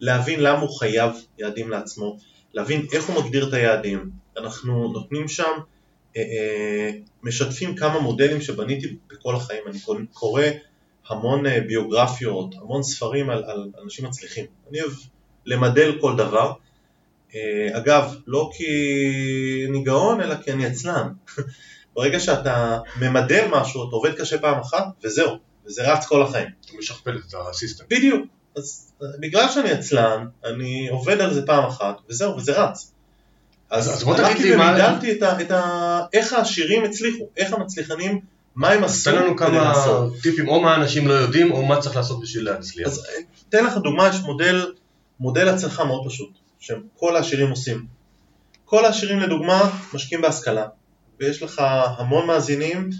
להבין למה הוא חייב יעדים לעצמו, להבין איך הוא מגדיר את היעדים, אנחנו נותנים שם, אה, אה, משתפים כמה מודלים שבניתי בכל החיים, אני קורא המון אה, ביוגרפיות, המון ספרים על, על אנשים מצליחים, אני אוהב למדל כל דבר, אגב, לא כי אני גאון אלא כי אני עצלן. ברגע שאתה ממדל משהו, אתה עובד קשה פעם אחת, וזהו, וזה רץ כל החיים. אתה משכפל את הסיסטם. בדיוק. אז בגלל שאני עצלן, אני עובד על זה פעם אחת, וזהו, וזה רץ. אז, אז בוא תגיד לי מה... הלכתי ומידלתי את, את ה... איך העשירים הצליחו, איך המצליחנים, מה הם עשו תן לנו כמה טיפים, או מה אנשים לא יודעים, או מה צריך לעשות בשביל להצליח. אז תן לך דוגמה, יש מודל, מודל הצלחה מאוד פשוט, שכל העשירים עושים. כל העשירים לדוגמה משקיעים בהשכלה. ויש לך המון מאזינים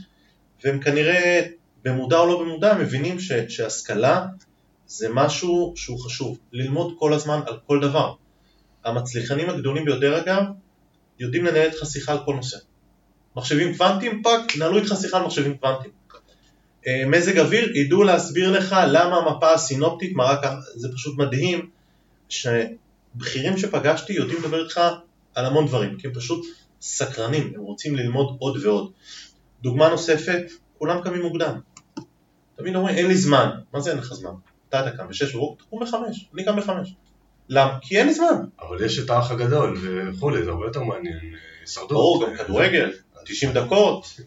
והם כנראה במודע או לא במודע מבינים ש, שהשכלה זה משהו שהוא חשוב, ללמוד כל הזמן על כל דבר. המצליחנים הגדולים ביותר אגב יודעים לנהל איתך שיחה על כל נושא. מחשבים קוונטיים, fuck, נהלו איתך שיחה על מחשבים קוונטיים. אה, מזג אוויר, ידעו להסביר לך למה המפה הסינופטית מראה ככה, זה פשוט מדהים ש... בכירים שפגשתי יודעים לדבר איתך על המון דברים, כי הם פשוט סקרנים, הם רוצים ללמוד עוד ועוד. דוגמה נוספת, כולם קמים מוקדם. תמיד אומרים, אין לי זמן. מה זה אין לך זמן? אתה אתה קם בשש בבוקר, תקום בחמש, אני קם בחמש. למה? כי אין לי זמן. אבל יש את האח הגדול וכולי, זה הרבה יותר מעניין. הישרדות. ברור, גם כדורגל, 90 דקות.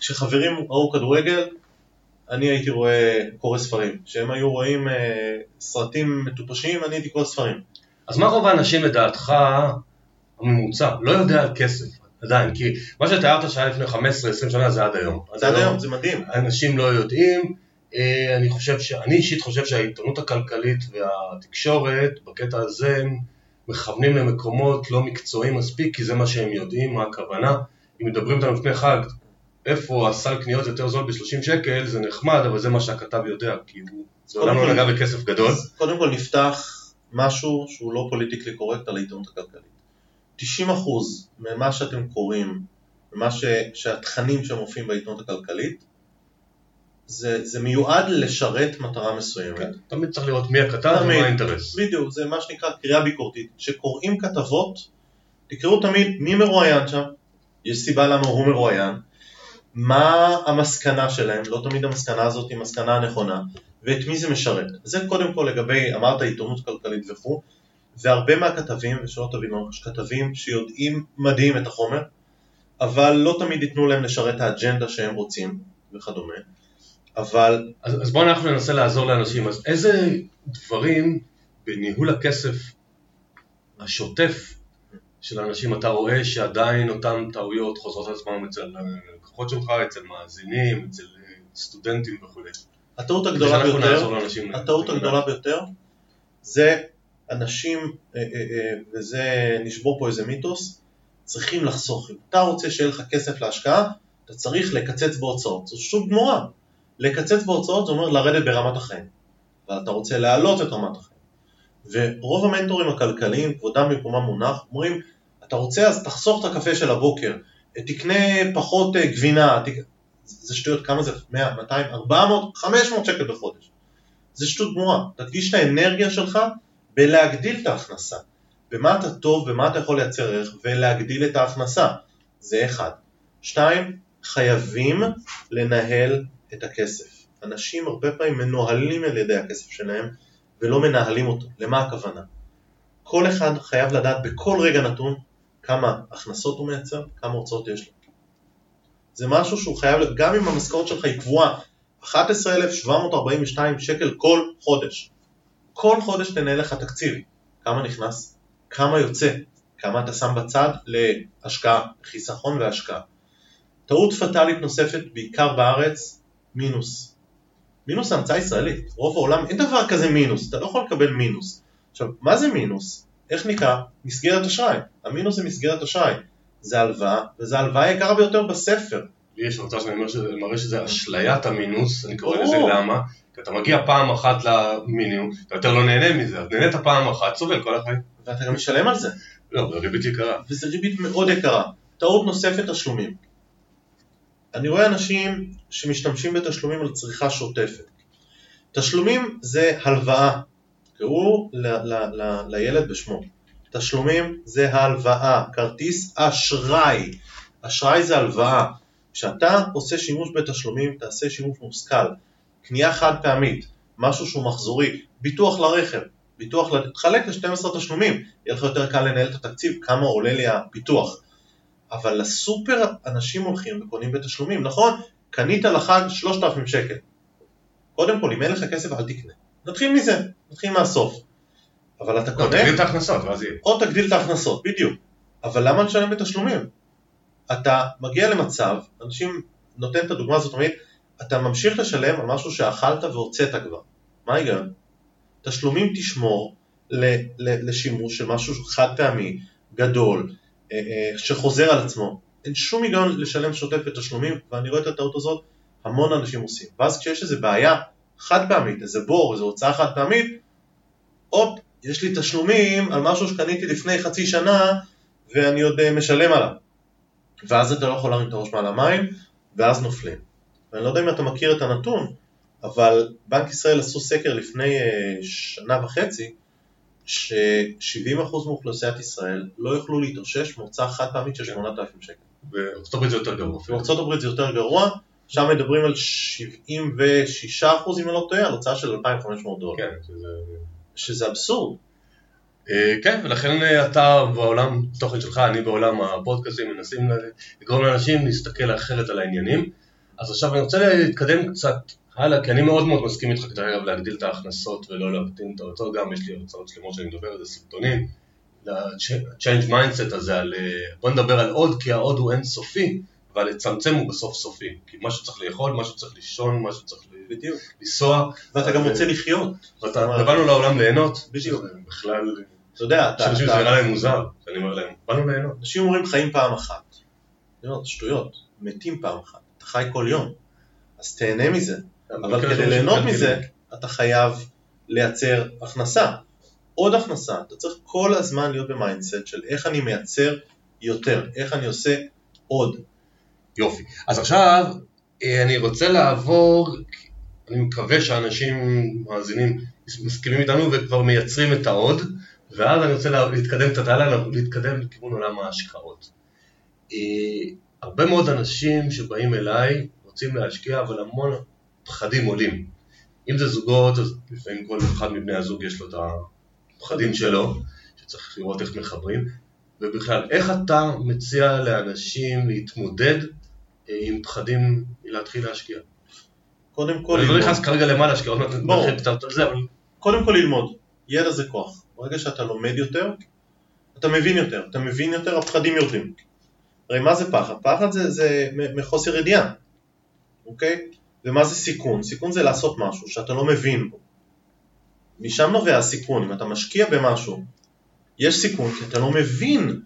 כשחברים ראו כדורגל, אני הייתי רואה, קורא ספרים. כשהם היו רואים אה, סרטים מטופשים, אני הייתי קורא ספרים. אז מה רוב האנשים לדעתך, הממוצע, לא יודע על כסף עדיין? כי מה שתיארת שהיה לפני 15-20 שנה זה עד היום. זה עד היום, זה מדהים. אנשים לא יודעים. אה, אני חושב ש... אני אישית חושב שהעיתונות הכלכלית והתקשורת בקטע הזה מכוונים למקומות לא מקצועיים מספיק כי זה מה שהם יודעים, מה הכוונה. אם מדברים איתנו לפני חג, איפה הסל קניות יותר זול ב-30 שקל, זה נחמד, אבל זה מה שהכתב יודע, כי הוא מעולם לא נגע בכסף גדול. קודם כל נפתח משהו שהוא לא פוליטיקלי קורקט על העיתונות הכלכלית. 90% ממה שאתם קוראים, ממה ש... שהתכנים שמופיעים בעיתונות הכלכלית, זה, זה מיועד לשרת מטרה מסוימת. כן, תמיד צריך לראות מי הכתב. ומה האינטרס. בדיוק, זה מה שנקרא קריאה ביקורתית. כשקוראים כתבות, תקראו תמיד מי מרואיין שם, יש סיבה למה הוא מרואיין, מה המסקנה שלהם, לא תמיד המסקנה הזאת היא המסקנה הנכונה, ואת מי זה משרת. זה קודם כל לגבי, אמרת עיתונות כלכלית וכו', והרבה מהכתבים, ושלא תבינו, יש כתבים שיודעים מדהים את החומר, אבל לא תמיד ייתנו להם לשרת את האג'נדה שהם רוצים וכדומה, אבל אז, אז בואו אנחנו ננסה לעזור לאנשים. אז איזה דברים בניהול הכסף השוטף של אנשים אתה רואה שעדיין אותן טעויות חוזרות על עצמם אצל לקוחות שלך, אצל מאזינים, אצל אה, סטודנטים וכו'. הטעות הגדולה ביותר. הטעות הגדולה ביותר זה אנשים, אה, אה, אה, וזה נשבור פה איזה מיתוס, צריכים לחסוך. אם אתה רוצה שיהיה לך כסף להשקעה, אתה צריך לקצץ בהוצאות. זו שוב גמורה. לקצץ בהוצאות זה אומר לרדת ברמת החיים. אבל אתה רוצה להעלות את רמת החיים. ורוב המנטורים הכלכליים, כבודם במקומם מונח, אומרים, אתה רוצה אז תחסוך את הקפה של הבוקר, תקנה פחות גבינה, תק... זה שטויות, כמה זה? 100, 200, 400, 500 שקל בחודש. זה שטות גמורה. תקדיש את האנרגיה שלך בלהגדיל את ההכנסה. במה אתה טוב, במה אתה יכול לייצר ערך, ולהגדיל את ההכנסה. זה אחד. שתיים, חייבים לנהל את הכסף. אנשים הרבה פעמים מנוהלים על ידי הכסף שלהם ולא מנהלים אותו. למה הכוונה? כל אחד חייב לדעת בכל רגע נתון כמה הכנסות הוא מייצר, כמה הוצאות יש לו. זה משהו שהוא חייב, גם אם המשכורת שלך היא קבועה, 11,742 שקל כל חודש. כל חודש תנהל לך תקציב. כמה נכנס? כמה יוצא? כמה אתה שם בצד להשקעה, חיסכון והשקעה. טעות פטאלית נוספת, בעיקר בארץ, מינוס. מינוס זה המצאה ישראלית. רוב העולם אין דבר כזה מינוס, אתה לא יכול לקבל מינוס. עכשיו, מה זה מינוס? איך נקרא? מסגרת אשראי. המינוס זה מסגרת אשראי. זה הלוואה, וזו ההלוואה היקרה ביותר בספר. לי יש הרצאה שאני אומר שזה מראה שזה אשליית המינוס, אני קורא. לזה למה? כי אתה מגיע פעם אחת למינימום, אתה יותר לא נהנה מזה, אז נהנית פעם אחת, סובל כל החיים. ואתה גם משלם על זה. לא, זה ריבית יקרה. וזו ריבית מאוד יקרה. טעות נוספת, תשלומים. אני רואה אנשים שמשתמשים בתשלומים על צריכה שוטפת. תשלומים זה הלוואה. קראו ל- ל- ל- לילד בשמו. תשלומים זה הלוואה, כרטיס אשראי. אשראי זה הלוואה. כשאתה עושה שימוש בתשלומים, תעשה שימוש מושכל. קנייה חד פעמית, משהו שהוא מחזורי, ביטוח לרכב, ביטוח, ל- תחלק ל-12 תשלומים, יהיה לך יותר קל לנהל את התקציב, כמה עולה לי הפיתוח. אבל לסופר אנשים הולכים וקונים בתשלומים, נכון? קנית לחג 3,000 שקל. קודם כל, אם אין לך כסף אל תקנה. נתחיל מזה, נתחיל מהסוף. אבל אתה לא, קונה, תגדיל את ההכנסות, ואז יהיה. או תגדיל את ההכנסות, בדיוק. אבל למה לשלם בתשלומים? אתה מגיע למצב, אנשים, נותן את הדוגמה הזאת, אומרים, אתה ממשיך לשלם על משהו שאכלת והוצאת כבר. מה ההיגיון? תשלומים תשמור לשימוש של משהו חד פעמי, גדול, אה, אה, שחוזר על עצמו. אין שום היגיון לשלם שוטף בתשלומים, ואני רואה את הטעות הזאת, המון אנשים עושים. ואז כשיש איזו בעיה חד פעמית, איזה בור, איזו הוצאה חד פעמית, הופ, יש לי תשלומים על משהו שקניתי לפני חצי שנה ואני עוד אה, משלם עליו. ואז אתה לא יכול להרים את הראש מעל המים, ואז נופלים. ואני לא יודע אם אתה מכיר את הנתון, אבל בנק ישראל עשו סקר לפני אה, שנה וחצי, ש-70% מאוכלוסיית ישראל לא יוכלו להתאושש מהוצאה חד פעמית של 8,000 שקל. בארצות הברית זה יותר גרוע. בארצות הברית זה יותר גרוע, שם מדברים על 76% אם אני לא טועה, על הוצאה של 2,500 דולר. כן, שזה... שזה אבסורד. אה, כן, ולכן אה, אתה בעולם תוכן שלך, אני בעולם הפודקאסטים, מנסים לגרום לאנשים להסתכל אחרת על העניינים. אז עכשיו אני רוצה להתקדם קצת הלאה, כי אני מאוד מאוד מסכים איתך כדי אגב להגדיל את ההכנסות ולא להקטין את ההוצאות, גם יש לי הרצאות שלמות שאני מדבר על זה, סרטונים, ל-change mindset הזה, על, אה, בוא נדבר על עוד, כי העוד הוא אינסופי, אבל לצמצם הוא בסוף סופי, כי מה שצריך לאכול, מה שצריך לישון, מה שצריך בדיוק. לנסוע, ואתה גם רוצה לחיות. ואתה, ובאנו לעולם ליהנות, בדיוק. בכלל, אתה יודע, אתה... אנשים אתה- נראה להם מוזר, אני אומר להם, באנו ליהנות. אנשים אומרים חיים פעם אחת. לא, שטויות. מתים פעם אחת. אתה חי כל יום. אז תהנה מזה. אבל כדי ליהנות מזה. אתה חייב לייצר הכנסה. עוד הכנסה. אתה צריך כל הזמן להיות ב mindset של איך אני מייצר יותר, איך אני עושה עוד. יופי. אז עכשיו אה, אני רוצה לעבור, אני מקווה שאנשים מאזינים מסכימים איתנו וכבר מייצרים את העוד, ואז אני רוצה לה- להתקדם קצת הלאה, להתקדם לכיוון עולם ההשקעות. הרבה מאוד אנשים שבאים אליי רוצים להשקיע, אבל המון פחדים עולים. אם זה זוגות, אז לפעמים כל אחד מבני הזוג יש לו את הפחדים שלו, שצריך לראות איך מחברים. ובכלל, איך אתה מציע לאנשים להתמודד אה, עם פחדים להתחיל להשקיע? קודם כל אני לא ללמוד. נכנס כרגע למה להשקיע, עוד מעט. נרחיב קצת על זה, אבל קודם כל ללמוד. ידע זה כוח. ברגע שאתה לומד יותר, אתה מבין יותר. אתה מבין יותר, הפחדים יורדים. הרי מה זה פחד? פחד זה, זה מחוסר ידיעה, אוקיי? ומה זה סיכון? סיכון זה לעשות משהו שאתה לא מבין בו. משם נובע הסיכון. אם אתה משקיע במשהו, יש סיכון כי אתה לא מבין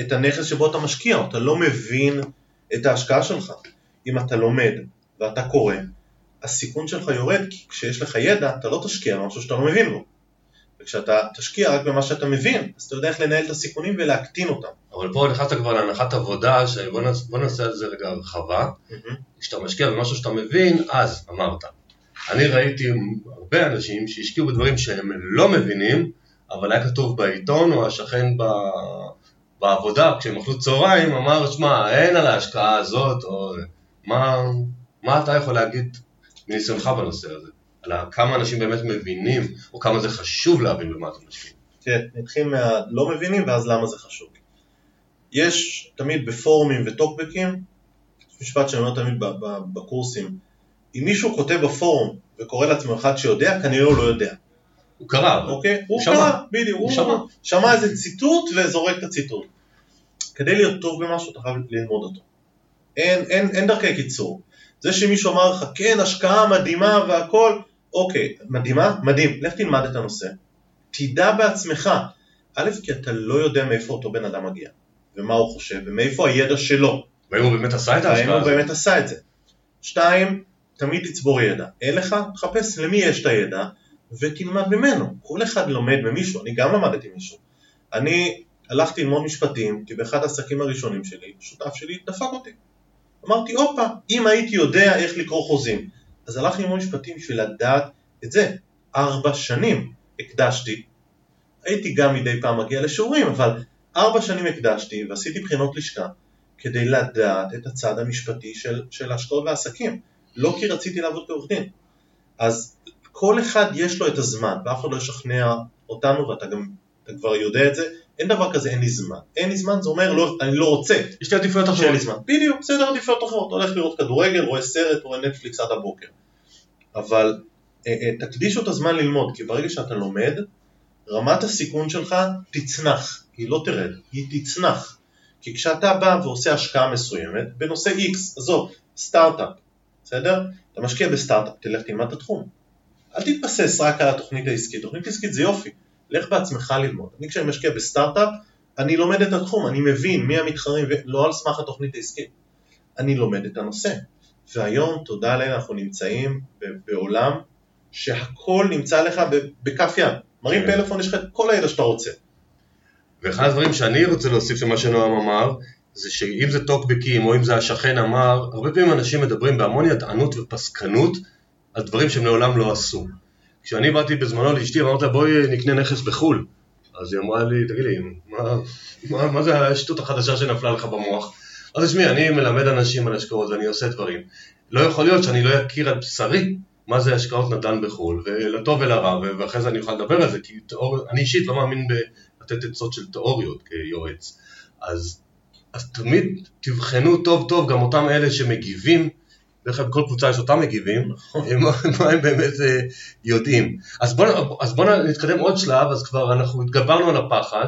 את הנכס שבו אתה משקיע, אתה לא מבין את ההשקעה שלך. אם אתה לומד ואתה קורא, הסיכון שלך יורד, כי כשיש לך ידע, אתה לא תשקיע במשהו שאתה לא מבין בו. וכשאתה תשקיע רק במה שאתה מבין, אז אתה יודע איך לנהל את הסיכונים ולהקטין אותם. אבל פה נכנסת כבר להנחת עבודה, שבוא נעשה, על זה רגע הרחבה. כשאתה משקיע במשהו שאתה מבין, אז אמרת. אני ראיתי הרבה אנשים שהשקיעו בדברים שהם לא מבינים, אבל היה כתוב בעיתון או השכן ב... בעבודה, כשהם אכלו צהריים, אמר, שמע, אין על ההשקעה הזאת, או מה, מה אתה יכול להגיד מניסיונך בנושא הזה? על כמה אנשים באמת מבינים, או כמה זה חשוב להבין במה אתה משקיע. תראה, נתחיל מהלא מבינים ואז למה זה חשוב. יש תמיד בפורומים וטוקבקים, משפט שאני אומר תמיד בקורסים, אם מישהו כותב בפורום וקורא לעצמו אחד שיודע, כנראה הוא לא יודע. הוא קרא, אוקיי? הוא שמע. קרא, בדיוק, הוא הוא שמע. שמע איזה ציטוט וזורק את הציטוט. כדי להיות טוב במשהו אתה חייב ללמוד אותו. אין, אין, אין דרכי קיצור. זה שמישהו אמר לך, כן, השקעה מדהימה והכל, אוקיי, מדהימה? מדהים, לך תלמד את הנושא. תדע בעצמך, א', כי אתה לא יודע מאיפה אותו בן אדם מגיע, ומה הוא חושב, ומאיפה הידע שלו, והאם הוא באמת עשה את והאם ההשקעה הוא הזאת. באמת עשה את זה. שתיים, תמיד תצבור ידע. אין לך? תחפש למי יש את הידע ותלמד ממנו. כל אחד לומד ממישהו, אני גם למדתי מישהו. אני הלכתי ללמוד משפטים, כי באחד העסקים הראשונים שלי, שותף שלי דפק אותי. אמרתי, הופה, אם הייתי יודע איך לקרוא חוזים. אז הלכתי ללמוד משפטים בשביל לדעת את זה. ארבע שנים הקדשתי. הייתי גם מדי פעם מגיע לשיעורים, אבל ארבע שנים הקדשתי ועשיתי בחינות לשכה כדי לדעת את הצד המשפטי של, של השקעות ועסקים. לא כי רציתי לעבוד כעורך דין. אז כל אחד יש לו את הזמן, ואף אחד לא ישכנע אותנו, ואתה גם אתה כבר יודע את זה, אין דבר כזה אין לי זמן. אין לי זמן זה אומר לא, אני לא רוצה יש לי עדיפויות שאין אחרות. לי זמן. בדיוק, בסדר עדיפויות אחרות, הולך לראות כדורגל, רואה סרט, רואה נטפליקס עד הבוקר. אבל אה, אה, תקדישו את הזמן ללמוד, כי ברגע שאתה לומד, רמת הסיכון שלך תצנח, היא לא תרד, היא תצנח. כי כשאתה בא ועושה השקעה מסוימת, בנושא X, עזוב, סטארט-אפ, בסדר? אתה משקיע בסטארט-אפ, תלך תלמד את התחום. אל תתבסס רק על התוכנית העסקית, תוכנית עסקית זה יופי, לך בעצמך ללמוד. אני כשאני משקיע בסטארט-אפ, אני לומד את התחום, אני מבין מי המתחרים, לא על סמך התוכנית העסקית. אני לומד את הנושא. והיום, תודה לאל, אנחנו נמצאים בעולם שהכל נמצא לך בכף יד. מרים כן. פלאפון, יש לך את כל הידע שאתה רוצה. ואחד הדברים שאני רוצה להוסיף למה שנועם אמר, זה שאם זה טוקבקים או אם זה השכן אמר, הרבה פעמים אנשים מדברים בהמון ידענות ופסקנות על דברים שהם לעולם לא עשו. כשאני באתי בזמנו לאשתי ואמרתי לה בואי נקנה נכס בחו"ל, אז היא אמרה לי, תגיד לי, מה, מה, מה זה השטות החדשה שנפלה לך במוח? אז תשמעי, אני מלמד אנשים על השקעות ואני עושה דברים. לא יכול להיות שאני לא אכיר על בשרי מה זה השקעות נדל"ן בחו"ל, ולטוב ולרע, ואחרי זה אני אוכל לדבר על זה, כי תיאור... אני אישית לא מאמין בלתת עצות של תיאוריות כיועץ. אז, אז תמיד תבחנו טוב טוב גם אותם אלה שמגיבים דרך אגב בכל קבוצה יש אותם מגיבים, נכון. מה הם באמת אה, יודעים. אז בואו בוא נתקדם עוד שלב, אז כבר אנחנו התגברנו על הפחד,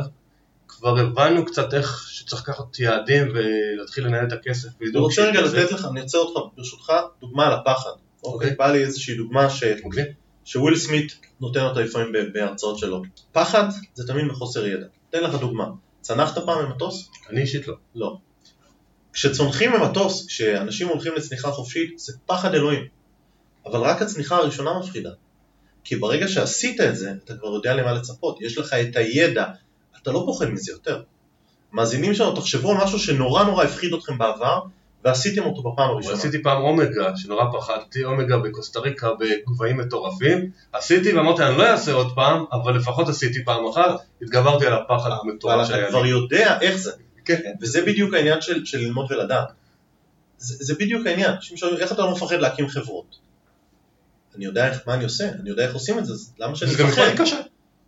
כבר הבנו קצת איך שצריך לקחת יעדים ולהתחיל לנהל את הכסף. אני רוצה רגע לתת לך, אני רוצה אותך ברשותך דוגמה על הפחד. אוקיי, אוקיי. בא לי איזושהי דוגמה ש... אוקיי? שוויל סמית נותן אותה לפעמים בהרצאות שלו. פחד זה תמיד מחוסר ידע. אתן לך דוגמה. צנחת פעם במטוס? אני אישית לא. לא. כשצונחים במטוס, כשאנשים הולכים לצניחה חופשית, זה פחד אלוהים. אבל רק הצניחה הראשונה מפחידה. כי ברגע שעשית את זה, אתה כבר יודע למה לצפות. יש לך את הידע, אתה לא פוחד מזה יותר. מאזינים שלנו, תחשבו על משהו שנורא נורא הפחיד אתכם בעבר, ועשיתם אותו בפעם הראשונה. עשיתי פעם אומגה, שנורא פחדתי, אומגה בקוסטה ריקה בגבהים מטורפים, עשיתי ואמרתי אני לא אעשה עוד פעם, אבל לפחות עשיתי פעם אחת, התגברתי על הפחד אבל המטורף אתה שהיה כבר לי. יודע איך זה. כן. וזה בדיוק העניין של, של ללמוד ולדעת. זה, זה בדיוק העניין. שואלים, איך אתה לא מפחד להקים חברות? אני יודע איך, מה אני עושה, אני יודע איך עושים את זה, אז למה שאני זה גם קשה.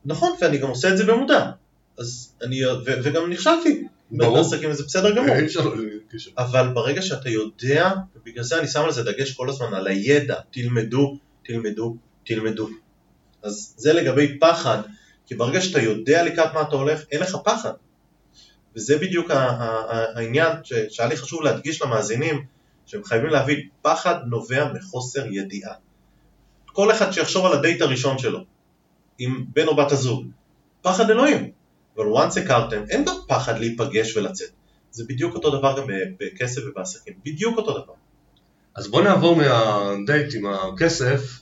נכון, ואני גם עושה את זה במודע. אז אני, ו, וגם נכשלתי. ברור. בעסקים וזה בסדר גמור. אי אפשר לא קשה. אבל ברגע שאתה יודע, ובגלל זה אני שם על זה דגש כל הזמן, על הידע, תלמדו, תלמדו, תלמדו. אז זה לגבי פחד, כי ברגע שאתה יודע לקראת מה אתה הולך, אין לך פחד. וזה בדיוק העניין שהיה לי חשוב להדגיש למאזינים, שהם חייבים להבין, פחד נובע מחוסר ידיעה. כל אחד שיחשוב על הדייט הראשון שלו, עם בן או בת הזוג, פחד אלוהים. אבל once הכרתם, אין גם פחד להיפגש ולצאת. זה בדיוק אותו דבר גם בכסף ובעסקים, בדיוק אותו דבר. אז בוא נעבור מהדייט עם הכסף,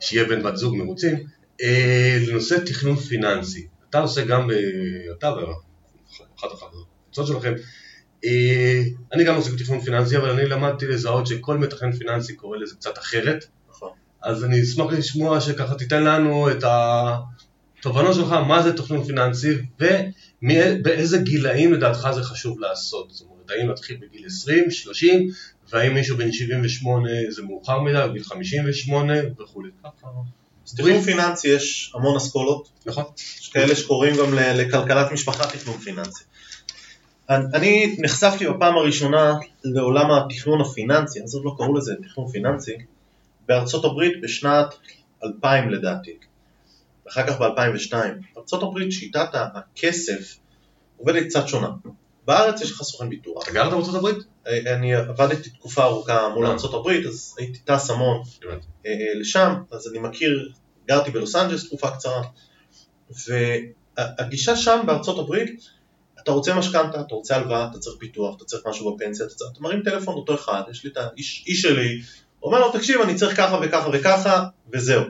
שיהיה בן בת זוג מרוצים, אה, לנושא תכנון פיננסי. אתה עושה גם, ב... אתה ואחת הקבוצות שלכם, אה, אני גם עושה תכנון פיננסי, אבל אני למדתי לזהות שכל מתכנן פיננסי קורא לזה קצת אחרת, נכון. אז אני אשמח לשמוע שככה תיתן לנו את התובנות שלך, מה זה תכנון פיננסי ובאיזה גילאים לדעתך זה חשוב לעשות. זאת אומרת, האם להתחיל בגיל 20, 30, והאם מישהו בן 78 זה מאוחר מדי, או גיל 58 וכולי. אז תכנון פיננסי יש המון אסכולות, נכון? יש כאלה שקוראים גם לכלכלת משפחה תכנון פיננסי. אני נחשפתי בפעם הראשונה לעולם התכנון הפיננסי, אז עוד לא קראו לזה תכנון פיננסי, בארצות הברית בשנת 2000 לדעתי, ואחר כך ב-2002. בארצות הברית שיטת הכסף עובדת קצת שונה. בארץ יש לך סוכן ביטוח. אתה גרת בארצות הברית? אני עבדתי תקופה ארוכה מול אה. ארצות הברית, אז הייתי טס המון. אה, אה, לשם, אז אני מכיר, גרתי בלוס אנג'לס תקופה קצרה, והגישה שם בארצות הברית, אתה רוצה משכנתה, אתה רוצה הלוואה, אתה צריך ביטוח, אתה צריך משהו בפנסיה, אתה, צריך, אתה מרים טלפון אותו אחד, יש לי את האיש איש שלי, אומר לו תקשיב אני צריך ככה וככה וככה, וזהו.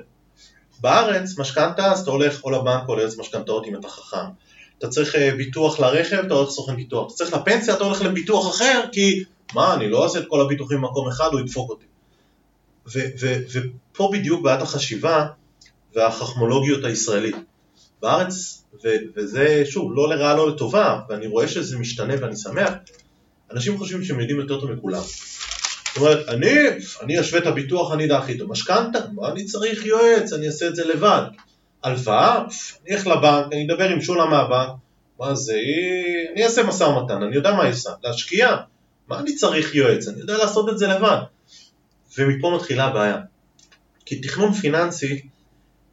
בארץ משכנתה, אז אתה הולך או לבנק או ליועץ משכנתאות אם אתה חכם. אתה צריך אה, ביטוח לרכב, אתה הולך לסוכן ביטוח. אתה צריך לפנסיה, אתה הולך לביטוח אחר, כי מה, אני לא אעשה את כל הביטוחים במקום אחד, הוא ידפוק אותי. ופה בדיוק בעיית החשיבה והחכמולוגיות הישראלית. בארץ, וזה שוב, לא לרעה לא לטובה, ואני רואה שזה משתנה ואני שמח, אנשים חושבים שהם יודעים יותר טוב מכולם. זאת אומרת, אני, אני אשווה את הביטוח, אני אדע הכי טוב. משכנתה, מה אני צריך יועץ, אני אעשה את זה לבד. הלוואה, אני אלך לבנק, אני אדבר עם שולה מהבנק, מה זה, היא- אני אעשה משא ומתן, אני יודע מה היא עושה. להשקיע, מה אני צריך יועץ, אני יודע לעשות את זה לבד. ומפה מתחילה הבעיה. כי תכנון פיננסי,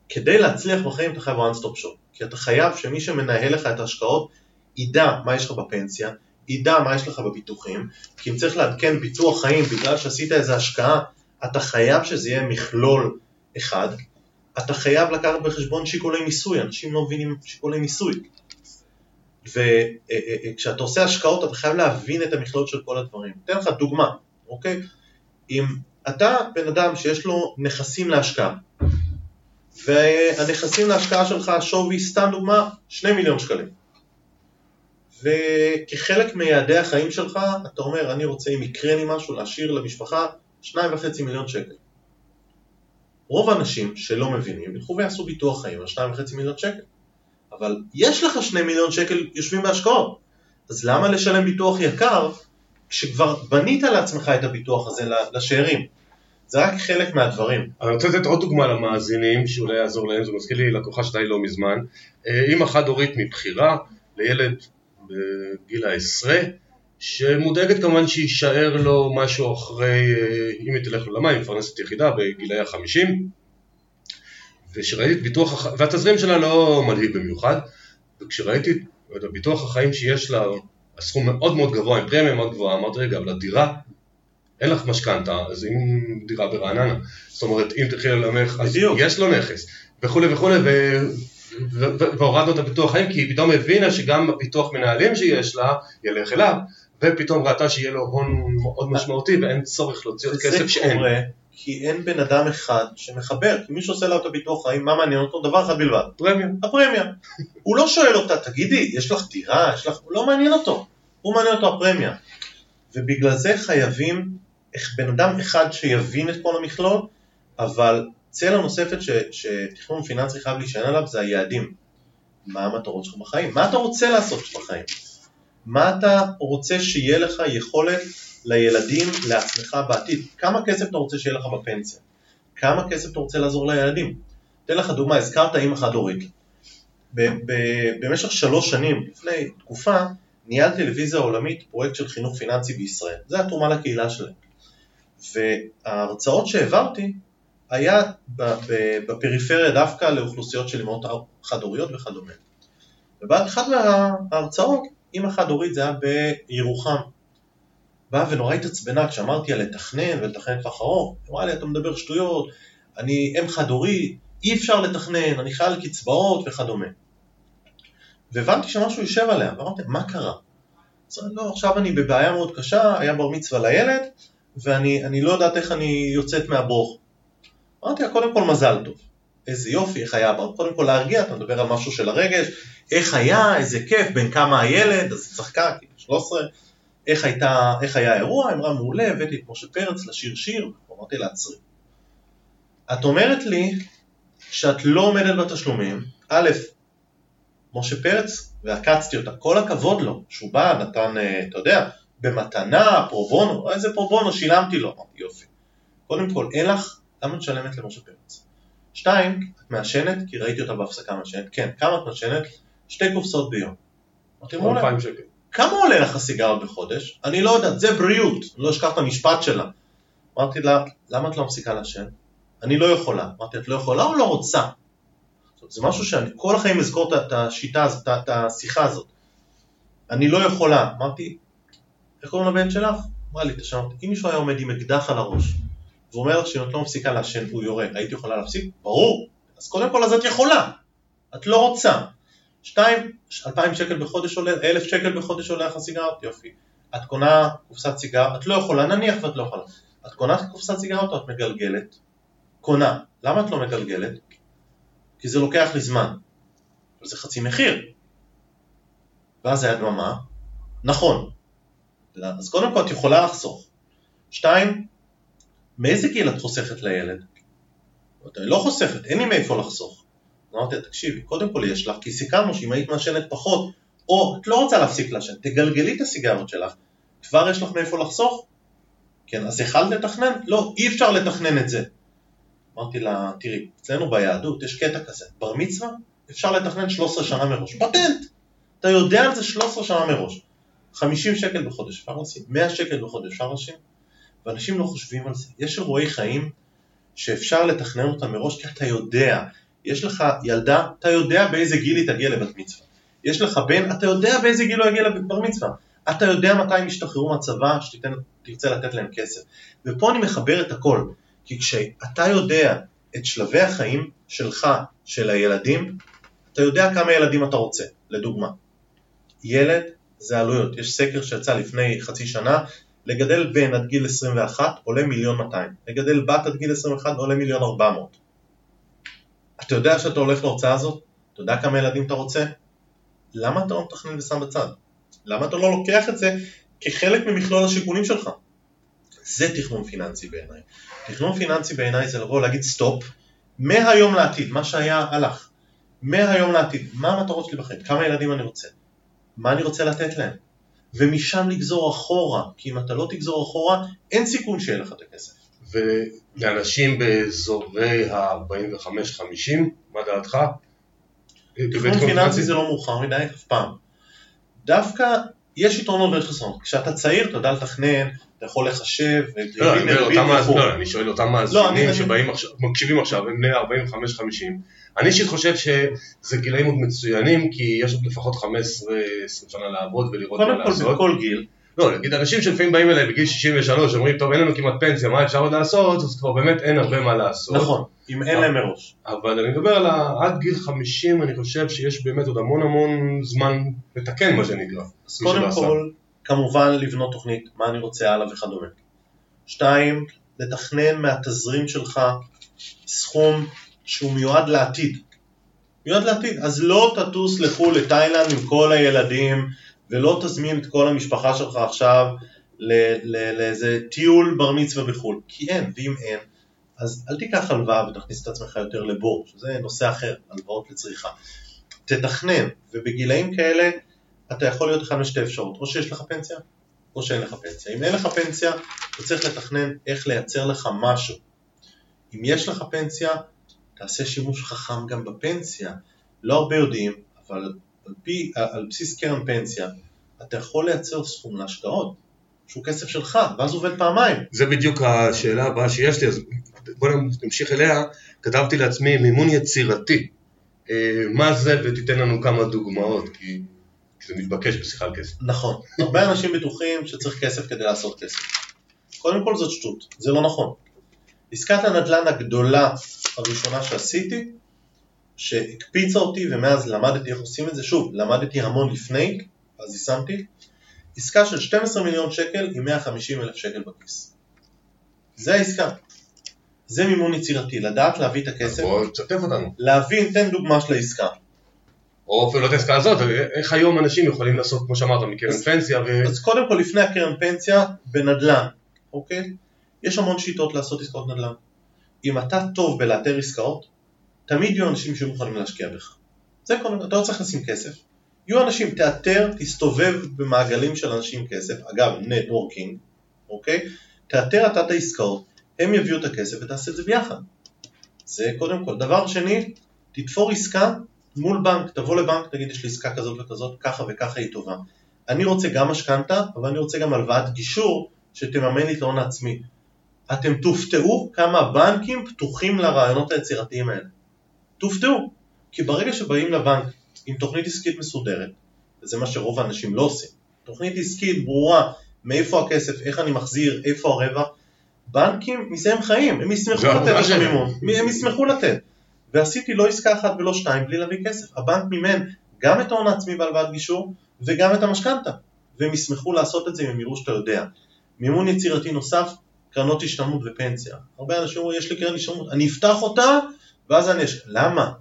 כדי להצליח בחיים אתה חייב one stop shop. כי אתה חייב שמי שמנהל לך את ההשקעות ידע מה יש לך בפנסיה, ידע מה יש לך בביטוחים, כי אם צריך לעדכן ביטוח חיים בגלל שעשית איזו השקעה, אתה חייב שזה יהיה מכלול אחד. אתה חייב לקחת בחשבון שיקולי מיסוי, אנשים לא מבינים שיקולי מיסוי. וכשאתה עושה השקעות אתה חייב להבין את המכלול של כל הדברים. אתן לך דוגמה, אוקיי? אם אתה בן אדם שיש לו נכסים להשקעה, והנכסים להשקעה שלך שווי, סתם דוגמה, 2 מיליון שקלים. וכחלק מיעדי החיים שלך, אתה אומר, אני רוצה אם יקרה לי משהו, להשאיר למשפחה 2.5 מיליון שקל. רוב האנשים שלא מבינים, ילכו ויעשו ביטוח חיים על 2.5 מיליון שקל. אבל יש לך שני מיליון שקל יושבים בהשקעות, אז למה לשלם ביטוח יקר כשכבר בנית לעצמך את הביטוח הזה לשאירים? זה רק חלק מהדברים. אני רוצה לתת עוד דוגמה למאזינים, שאולי יעזור להם, זה מזכיר לי לקוחה שלי לא מזמן. אה, אימא חד-הורית מבחירה, לילד בגיל העשרה, שמודאגת כמובן שיישאר לו משהו אחרי, אה, אם היא תלך לעולמה, היא מפרנסת יחידה בגילאי החמישים, וכשראיתי את ביטוח, והתזרים שלה לא מלהיב במיוחד, וכשראיתי את ביטוח החיים שיש לה, הסכום מאוד מאוד גבוה, עם פרמיה מאוד גבוהה, אמרתי רגע, אבל הדירה, אין לך משכנתה, אז אם דירה ברעננה, זאת אומרת, אם תלכי ללמך, אז יש לו נכס, וכולי וכולי, והורדנו את הביטוח חיים, כי היא פתאום הבינה שגם הביטוח מנהלים שיש לה, ילך אליו, ופתאום ראתה שיהיה לו הון מאוד משמעותי ואין צורך להוציא עוד כסף שאין. זה קורה כי אין בן אדם אחד שמחבר, כי מי שעושה לה את הביטוח חיים, מה מעניין אותו? דבר אחד בלבד. פרמיה. הפרמיה. הוא לא שואל אותה, תגידי, יש לך דירה, יש לך... לא מעניין אותו. הוא מעניין אותו הפרמיה. ובגלל זה חייבים איך בן אדם אחד שיבין את כל המכלול, אבל צלע נוספת ש, שתכנון פיננסי חייב להישען עליו זה היעדים. מה המטרות שלך בחיים? מה אתה רוצה לעשות בחיים? מה אתה רוצה שיהיה לך יכולת לילדים, לעצמך בעתיד? כמה כסף אתה רוצה שיהיה לך בפנסיה? כמה כסף אתה רוצה לעזור לילדים? אתן לך דוגמה, הזכרת אימא חד-הורית. במשך שלוש שנים, לפני תקופה, ניהלתי טלוויזיה עולמית פרויקט של חינוך פיננסי בישראל. זה התרומה לקהילה שלהם. וההרצאות שהעברתי היה בפריפריה דווקא לאוכלוסיות של אמהות חד-הוריות וכדומה. ובאחת מההרצאות, אמא חד-הורית זה היה בירוחם. באה ונורא התעצבנה כשאמרתי על לתכנן ולתכנן לטווח ארוך, אמרה לי אתה מדבר שטויות, אני אם חד-הורית, אי אפשר לתכנן, אני חייל קצבאות וכדומה. והבנתי שמשהו יושב עליה, ואמרתי, מה קרה? אז לא, עכשיו אני בבעיה מאוד קשה, היה בר מצווה לילד, ואני לא יודעת איך אני יוצאת מהברוך. אמרתי לה, קודם כל מזל טוב. איזה יופי, איך היה, קודם כל להרגיע, אתה מדבר על משהו של הרגש, איך היה, איזה כיף, בין כמה הילד, אז היא צחקה, כאילו 13, איך, הייתה, איך היה האירוע, היא אמרה מעולה, הבאתי את משה פרץ לשיר שיר, אמרתי לה, עצרי. את אומרת לי שאת לא עומדת בתשלומים, א', משה פרץ, ועקצתי אותה, כל הכבוד לו, שהוא בא, נתן, אה, אתה יודע, במתנה, פרובונו, איזה פרובונו, שילמתי לו, אמרתי יופי. קודם כל, אין לך למה את משלמת למשה פרץ? שתיים, את מעשנת? כי ראיתי אותה בהפסקה מעשנת. כן, כמה את מעשנת? שתי קופסאות ביום. אמרתי, מעולה. כמה עולה לך סיגריות בחודש? אני לא יודעת, זה בריאות, לא אשכח את המשפט שלה. אמרתי לה, למה את לא מפסיקה לעשן? אני לא יכולה. אמרתי, את לא יכולה או לא רוצה? זה משהו שאני כל החיים אזכור את השיטה הזאת, את השיחה הזאת. אני לא יכולה. אמרתי, איך קוראים לבן שלך? אמרה לי, תשמע, אם מישהו היה עומד עם אקדח על הראש והוא אומר שאם את לא מפסיקה לעשן הוא יורה, היית יכולה להפסיק? ברור. אז קודם כל אז את יכולה, את לא רוצה. שתיים, אלפיים שקל בחודש עולה, אלף שקל בחודש עולה לך סיגרות, יופי. את קונה קופסת סיגר, את לא יכולה, נניח ואת לא יכולה. את קונה קופסת סיגרות או את מגלגלת? קונה. למה את לא מגלגלת? כי זה לוקח לי זמן. זה חצי מחיר. ואז היה דממה, נכון. אז קודם כל את יכולה לחסוך. שתיים, מאיזה גיל את חוסכת לילד? אני לא חוסכת, אין לי מאיפה לחסוך. אמרתי לה, תקשיבי, קודם כל יש לך, כי סיכמנו שאם היית מעשנת פחות, או את לא רוצה להפסיק לעשן, תגלגלי את הסיגרות שלך, כבר יש לך מאיפה לחסוך? כן, אז יכלת לתכנן? לא, אי אפשר לתכנן את זה. אמרתי לה, תראי, אצלנו ביהדות יש קטע כזה, בר מצווה אפשר לתכנן 13 שנה מראש, פטנט! אתה יודע על זה 13 שנה מראש. 50 שקל בחודש אפשר לשים, 100 שקל בחודש אפשר לשים, ואנשים לא חושבים על זה. יש אירועי חיים שאפשר לתכנן אותם מראש כי אתה יודע, יש לך ילדה, אתה יודע באיזה גיל היא תגיע לבת מצווה. יש לך בן, אתה יודע באיזה גיל הוא יגיע לבר מצווה. אתה יודע מתי הם ישתחררו מהצבא, שתרצה לתת להם כסף. ופה אני מחבר את הכל, כי כשאתה יודע את שלבי החיים שלך, של הילדים, אתה יודע כמה ילדים אתה רוצה, לדוגמה. ילד זה עלויות, יש סקר שיצא לפני חצי שנה, לגדל בן עד גיל 21 עולה מיליון 200, לגדל בת עד גיל 21 עולה מיליון 400. אתה יודע שאתה הולך להוצאה הזאת? אתה יודע כמה ילדים אתה רוצה? למה אתה לא מתכנן ושם בצד? למה אתה לא לוקח את זה כחלק ממכלול השיקולים שלך? זה תכנון פיננסי בעיניי. תכנון פיננסי בעיניי זה לבוא ולהגיד stop, מהיום לעתיד, מה שהיה הלך. מהיום לעתיד, מה המטרות שלי בחיים, כמה ילדים אני רוצה, מה אני רוצה לתת להם, ומשם לגזור אחורה, כי אם אתה לא תגזור אחורה, אין סיכוי שיהיה לך את הכסף. ולאנשים באזורי ה-45-50, מה דעתך? תכנון פיננסי זה לא מאוחר מדי, אף פעם. דווקא יש יתרונות ויש חסרונות. כשאתה צעיר אתה יודע לתכנן, אתה יכול לחשב, לא, אני מאזינים, לא, אני שואל אותם מאזינים אני- שבאים עכשיו, מקשיבים עכשיו, הם בני 45-50. אני אישית חושב שזה גילאים עוד מצוינים, כי יש עוד לפחות 15-20 שנה לעבוד ולראות מה קודם כל לעשות. בכל גיל, לא, נגיד אנשים שלפעמים באים אליי בגיל 63, אומרים, טוב, אין לנו כמעט פנסיה, מה אפשר עוד לעשות? אז כבר באמת אין הרבה מה לעשות. נכון, אם אין להם מראש. אבל אני מדבר על עד גיל 50, אני חושב שיש באמת עוד המון המון זמן לתקן, מה שנקרא. אז קודם. כל, כמובן לבנות תוכנית, מה אני רוצה הלאה וכדומה. שתיים, לתכנן מהתזרים שלך סכום שהוא מיועד לעתיד. מיועד לעתיד. אז לא תטוס לחו"ל לתאילנד עם כל הילדים, ולא תזמין את כל המשפחה שלך עכשיו לאיזה טיול בר מצווה בחו"ל. כי אין, ואם אין, אז אל תיקח הלוואה ותכניס את עצמך יותר לבור, שזה נושא אחר, הלוואות לצריכה. תתכנן, ובגילאים כאלה אתה יכול להיות אחד משתי אפשרות, או שיש לך פנסיה, או שאין לך פנסיה. אם אין לך פנסיה, אתה צריך לתכנן איך לייצר לך משהו. אם יש לך פנסיה, תעשה שימוש חכם גם בפנסיה. לא הרבה יודעים, אבל על, פי, על בסיס קרן פנסיה, אתה יכול לייצר סכום להשקעות, שהוא כסף שלך, ואז עובד פעמיים. זה בדיוק השאלה הבאה שיש לי, אז בוא נמשיך אליה. כתבתי לעצמי מימון יצירתי. אה, מה זה, ותיתן לנו כמה דוגמאות, כי כי זה מתבקש בשיחה על כסף. נכון, הרבה אנשים בטוחים שצריך כסף כדי לעשות כסף. קודם כל זאת שטות, זה לא נכון. עסקת הנדל"ן הגדולה הראשונה שעשיתי, שהקפיצה אותי ומאז למדתי איך עושים את זה, שוב, למדתי המון לפני, אז יישמתי, עסקה של 12 מיליון שקל עם 150 אלף שקל בכיס. זה העסקה. זה מימון יצירתי, לדעת להביא את הכסף, בוא תשתף אותנו. להבין, תן דוגמה של העסקה. או אפילו לא את העסקה הזאת, איך היום אנשים יכולים לעשות, כמו שאמרת, מקרן פנסיה, ו... אז קודם כל לפני הקרן פנסיה, בנדל"ן, אוקיי? יש המון שיטות לעשות עסקאות נדל"ן. אם אתה טוב בלאתר עסקאות, תמיד יהיו אנשים שיהיו מוכנים להשקיע בך. זה כל, אתה לא צריך לשים כסף. יהיו אנשים, תאתר, תסתובב במעגלים של אנשים עם כסף, אגב, נטוורקינג, אוקיי? תאתר אתה את העסקאות, הם יביאו את הכסף ותעשה את זה ביחד. זה קודם כל. דבר שני, תתפור עסקה מול בנק, תבוא לבנק, תגיד יש לי עסקה כזאת וכזאת, ככה וככה היא טובה. אני רוצה גם משכנתה, אבל אני רוצה גם הלוואת גישור שתממן לי את ההון העצמי. אתם תופתעו כמה הבנקים פתוחים לרעיונות היצירתיים האלה. תופתעו, כי ברגע שבאים לבנק עם תוכנית עסקית מסודרת, וזה מה שרוב האנשים לא עושים, תוכנית עסקית ברורה, מאיפה הכסף, איך אני מחזיר, איפה הרווח, בנקים מזה הם חיים, הם ישמחו לתת העבודה לך שלהם. מימון, הם ישמחו לתת. ועשיתי לא עסקה אחת ולא שתיים בלי להביא כסף. הבנק מימן גם את ההון העצמי בהלוואת גישור וגם את המשכנתה. והם ישמחו לעשות את זה אם הם יראו שאתה יודע. מימון יצירתי נוסף, קרנות השתלמות ופנסיה. הרבה אנשים אומרים, יש לי קרן השתלמות, אני אפתח אותה ואז אני אש... למה?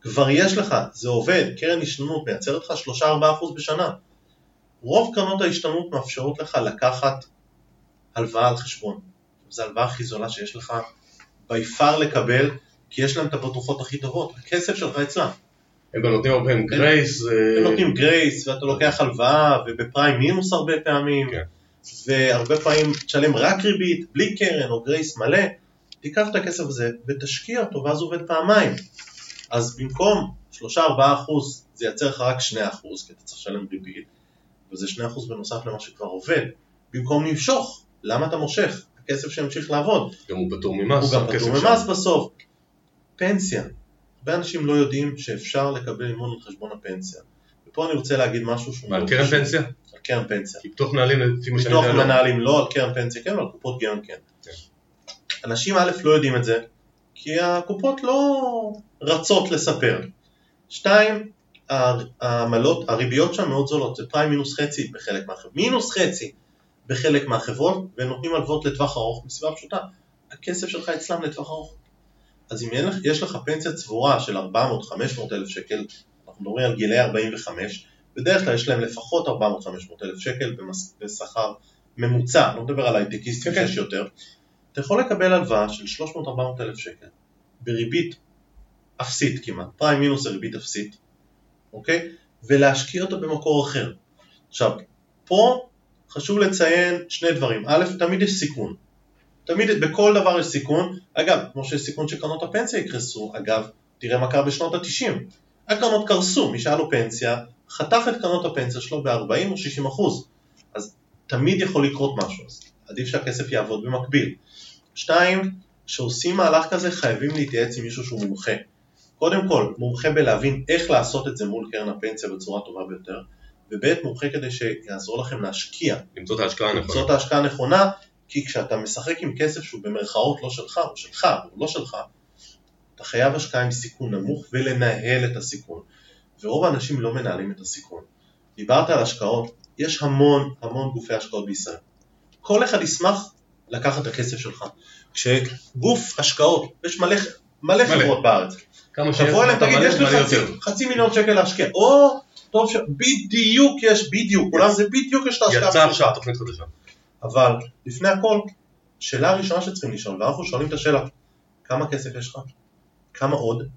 כבר יש לך, זה עובד, קרן השתלמות מייצרת לך 3-4% בשנה. רוב קרנות ההשתלמות מאפשרות לך לקחת הלוואה על חשבון. זו ההלוואה הכי זולה שיש לך by far לקבל, כי יש להם את הבטוחות הכי טובות, הכסף שלך אצלם. הם גם נותנים הרבה פעמים grace. הם נותנים גרייס, ואתה לוקח הלוואה, ובפריים מינוס הרבה פעמים, כן. והרבה פעמים תשלם רק ריבית, בלי קרן או grace מלא, תיקח את הכסף הזה ותשקיע אותו, ואז הוא עובד פעמיים. אז במקום 3-4% זה ייצר לך רק 2%, כי אתה צריך לשלם ריבית, וזה 2% בנוסף למה שכבר עובד. במקום למשוך, למה אתה מושך? הכסף שימשיך לעבוד. גם הוא פטור ממס. הוא גם פטור שם. ממס בסוף. פנסיה. הרבה אנשים לא יודעים שאפשר לקבל מימון על חשבון הפנסיה. ופה אני רוצה להגיד משהו שהוא מאוד קרן. פנסיה? על קרן פנסיה. כי ביטוח מנהלים לפי מה שאני יודע לא. מנהלים לא, על קרן פנסיה כן, ועל קופות גמל כן. אנשים א' לא יודעים את זה, כי הקופות לא רצות לספר. שתיים, העמלות, הריביות שם מאוד זולות, זה פריים מינוס חצי בחלק מהחברות, מינוס חצי בחלק מהחברות, והם נותנים הלוואות לטווח ארוך מסיבה פשוטה, הכסף שלך אצלם לטווח ארוך. אז אם לך- יש לך פנסיה צבורה של 400-500 אלף שקל, אנחנו מדברים על גילי 45, בדרך כלל יש להם לפחות 400-500 אלף שקל בשכר ממוצע, לא מדבר על הייטקיסטים כן, כן. שיש יותר, אתה יכול לקבל הלוואה של 300-400 אלף שקל בריבית אפסית כמעט, פריים מינוס זה ריבית אפסית, אוקיי? ולהשקיע אותו במקור אחר. עכשיו, פה חשוב לציין שני דברים, א', תמיד יש סיכון, תמיד בכל דבר יש סיכון, אגב, כמו שיש סיכון שקרנות הפנסיה יקרסו, אגב, תראה מה קרה בשנות ה-90, הקרנות קרסו, מי שהיה לו פנסיה, חתך את קרנות הפנסיה שלו ב-40 או 60 אחוז, אז תמיד יכול לקרות משהו, אז עדיף שהכסף יעבוד במקביל. שתיים, כשעושים מהלך כזה חייבים להתייעץ עם מישהו שהוא מומחה. קודם כל, מומחה בלהבין איך לעשות את זה מול קרן הפנסיה בצורה טובה ביותר, וב' מומחה כדי שיעזור לכם להשקיע. למצוא את ההשקעה הנכונה. למצוא את ההשקעה הנכונה, כי כשאתה משחק עם כסף שהוא במרכאות לא שלך, או שלך, או לא שלך, אתה חייב השקעה עם סיכון נמוך ולנהל את הסיכון. ורוב האנשים לא מנהלים את הסיכון. דיברת על השקעות, יש המון המון גופי השקעות בישראל. כל אחד ישמח לקחת את הכסף שלך. כשגוף השקעות, יש מלא, מלא מלא. חברות בארץ, כמה שיש, תבוא אליהם תגיד יש לי חצי. חצי מיליון שקל להשקיע, או טוב ש... בדיוק יש, בדיוק, כולם זה בדיוק יש את ההשקעה. יצא. עכשיו תוכנית חדשה. אבל לפני הכל, שאלה הראשונה שצריכים לשאול, ואנחנו שואלים את השאלה, כמה כסף יש לך? כמה עוד?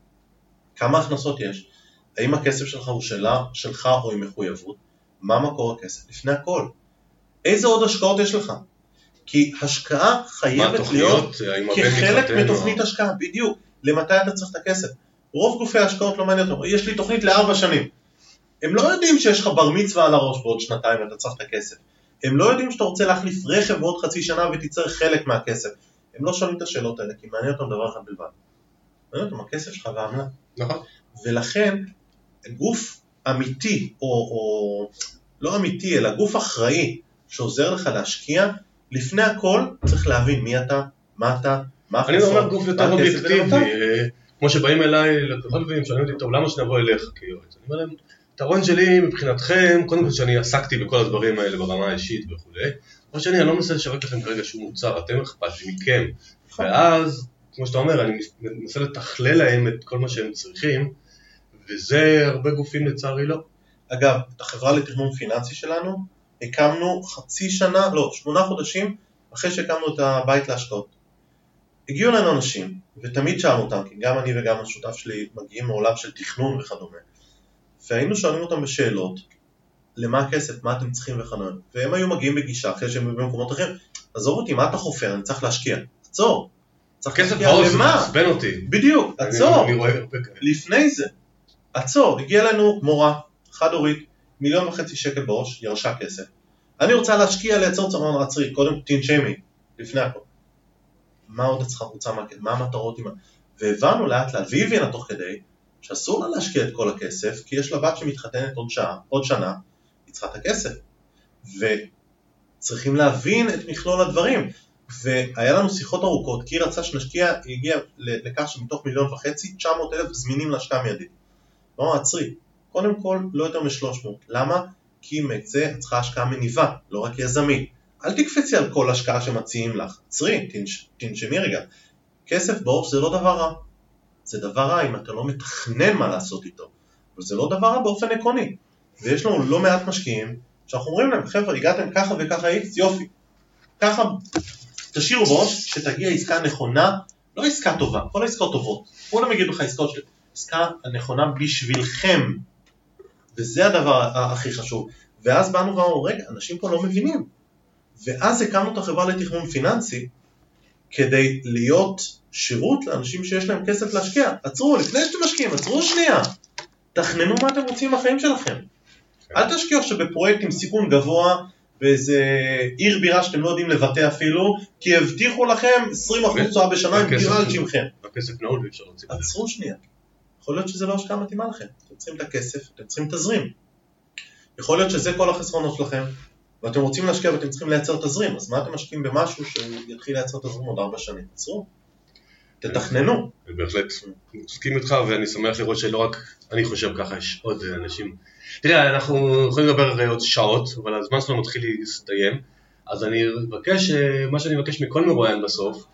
כמה הכנסות יש? האם הכסף שלך הוא שלה, שלך או עם מחויבות? מה מקור הכסף? לפני הכל. איזה עוד השקעות יש לך? כי השקעה חייבת להיות הבן כחלק מתוכנית השקעה, בדיוק. למתי אתה צריך את הכסף? רוב גופי ההשקעות לא מעניין אותם, יש לי תוכנית לארבע שנים. הם לא יודעים שיש לך בר מצווה על הראש בעוד שנתיים ואתה צריך את הכסף. הם לא יודעים שאתה רוצה להחליף רכב בעוד חצי שנה ותצטרך חלק מהכסף. הם לא שואלים את השאלות האלה, כי מעניין אותם דבר אחד בלבד. מעניין אותם הכסף שלך והעמלה. נכון. ולכן גוף אמיתי, או, או לא אמיתי, אלא גוף אחראי שעוזר לך להשקיע, לפני הכל צריך להבין מי אתה, מה אתה, מה אני ההכנסות, אומר גוף מה יותר הכסף אובייקטיבי. אה, כמו שבאים אליי לקוחות שואלים אותי, טוב למה שנבוא אליך כיועץ? אני אומר להם, היתרון שלי מבחינתכם, קודם כל שאני עסקתי בכל הדברים האלה ברמה האישית וכולי, דבר שני, אני לא מנסה לשווק לכם כרגע שום מוצר, אתם אכפת לי מכם, נכון. ואז, כמו שאתה אומר, אני מנסה לתכלל להם את כל מה שהם צריכים, וזה הרבה גופים לצערי לא. אגב, החברה לתכנון פיננסי שלנו הקמנו חצי שנה, לא, שמונה חודשים אחרי שהקמנו את הבית להשקעות. הגיעו אלינו אנשים, ותמיד שאלנו אותם, כי גם אני וגם השותף שלי מגיעים מעולם של תכנון וכדומה, והיינו שואלים אותם בשאלות, למה הכסף, מה אתם צריכים וכדומה, והם היו מגיעים בגישה אחרי שהם היו במקומות אחרים, עזוב אותי, מה אתה חופר, אני צריך להשקיע, עצור, צריך כסף בראש זה? מעצבן אותי. בדיוק, אני- עצור, אני כאלה. לפני זה, עצור, הגיעה אלינו מורה, חד הורית, מיליון וחצי שקל בראש, ירשה כסף. אני רוצה להשקיע, לייצר צמרון עצרי, קודם תנשמי, לפני הכל. מה עוד צריכה רוצה, מה, מה המטרות עם ה... והבנו לאט לאט, והיא הבינה תוך כדי, שאסור לה להשקיע את כל הכסף, כי יש לה בת שמתחתנת עוד שעה, עוד שנה, היא צריכה את הכסף. וצריכים להבין את מכלול הדברים. והיה לנו שיחות ארוכות, כי היא רצה שנשקיע, היא הגיעה לכך שמתוך מיליון וחצי, 900 אלף זמינים להשקעה מיידית. לא, עצרי. קודם כל, לא יותר מ-300. למה? כי את צריכה השקעה מניבה, לא רק יזמית. אל תקפצי על כל השקעה שמציעים לך. עצרי, תנש, תנשמי רגע. כסף בעוף זה לא דבר רע. זה דבר רע אם אתה לא מתכנן מה לעשות איתו. אבל זה לא דבר רע באופן עקרוני. ויש לנו לא מעט משקיעים שאנחנו אומרים להם, חבר'ה, הגעתם ככה וככה איקס, יופי. ככה תשאירו בראש שתגיע עסקה נכונה, לא עסקה טובה, כל העסקאות טובות. כולם יגידו לך עסקאות עסקה הנכונה בשבילכם. וזה הדבר הכי חשוב. ואז באנו ואמרנו, רגע, אנשים פה לא מבינים. ואז הקמנו את החברה לתכנון פיננסי כדי להיות שירות לאנשים שיש להם כסף להשקיע. עצרו, לפני שאתם משקיעים, עצרו שנייה. תכננו מה אתם רוצים מהחיים שלכם. אל תשקיעו עכשיו בפרויקט עם סיכון גבוה באיזה עיר בירה שאתם לא יודעים לבטא אפילו, כי הבטיחו לכם 20% תשואה בשנה עם דירה על שמכם. הכסף נעול ואי אפשר להוציא. עצרו שנייה. יכול להיות שזה לא השקעה מתאימה לכם. אתם צריכים את הכסף, אתם צריכים תזרים. יכול להיות שזה כל החסרונות שלכם, ואתם רוצים להשקיע ואתם צריכים לייצר תזרים, אז מה אתם משקיעים במשהו שהוא יתחיל לייצר תזרים עוד ארבע שנים? עצרו. תתכננו. בהחלט מסכים איתך ואני שמח לראות שלא רק אני חושב ככה, יש עוד אנשים. תראה, אנחנו יכולים לדבר הרי עוד שעות, אבל הזמן שלנו מתחיל להסתיים, אז אני מבקש, אה, מה שאני מבקש מכל מרואיין בסוף,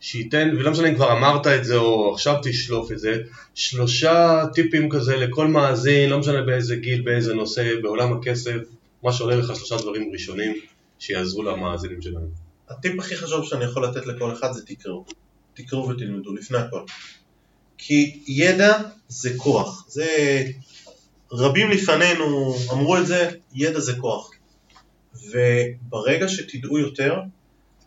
שייתן, ולא משנה אם כבר אמרת את זה או עכשיו תשלוף את זה, שלושה טיפים כזה לכל מאזין, לא משנה באיזה גיל, באיזה נושא, בעולם הכסף, מה שעולה לך שלושה דברים ראשונים שיעזרו למאזינים שלנו. הטיפ הכי חשוב שאני יכול לתת לכל אחד זה תקראו. תקראו ותלמדו, לפני הכל. כי ידע זה כוח. זה... רבים לפנינו אמרו את זה, ידע זה כוח. וברגע שתדעו יותר,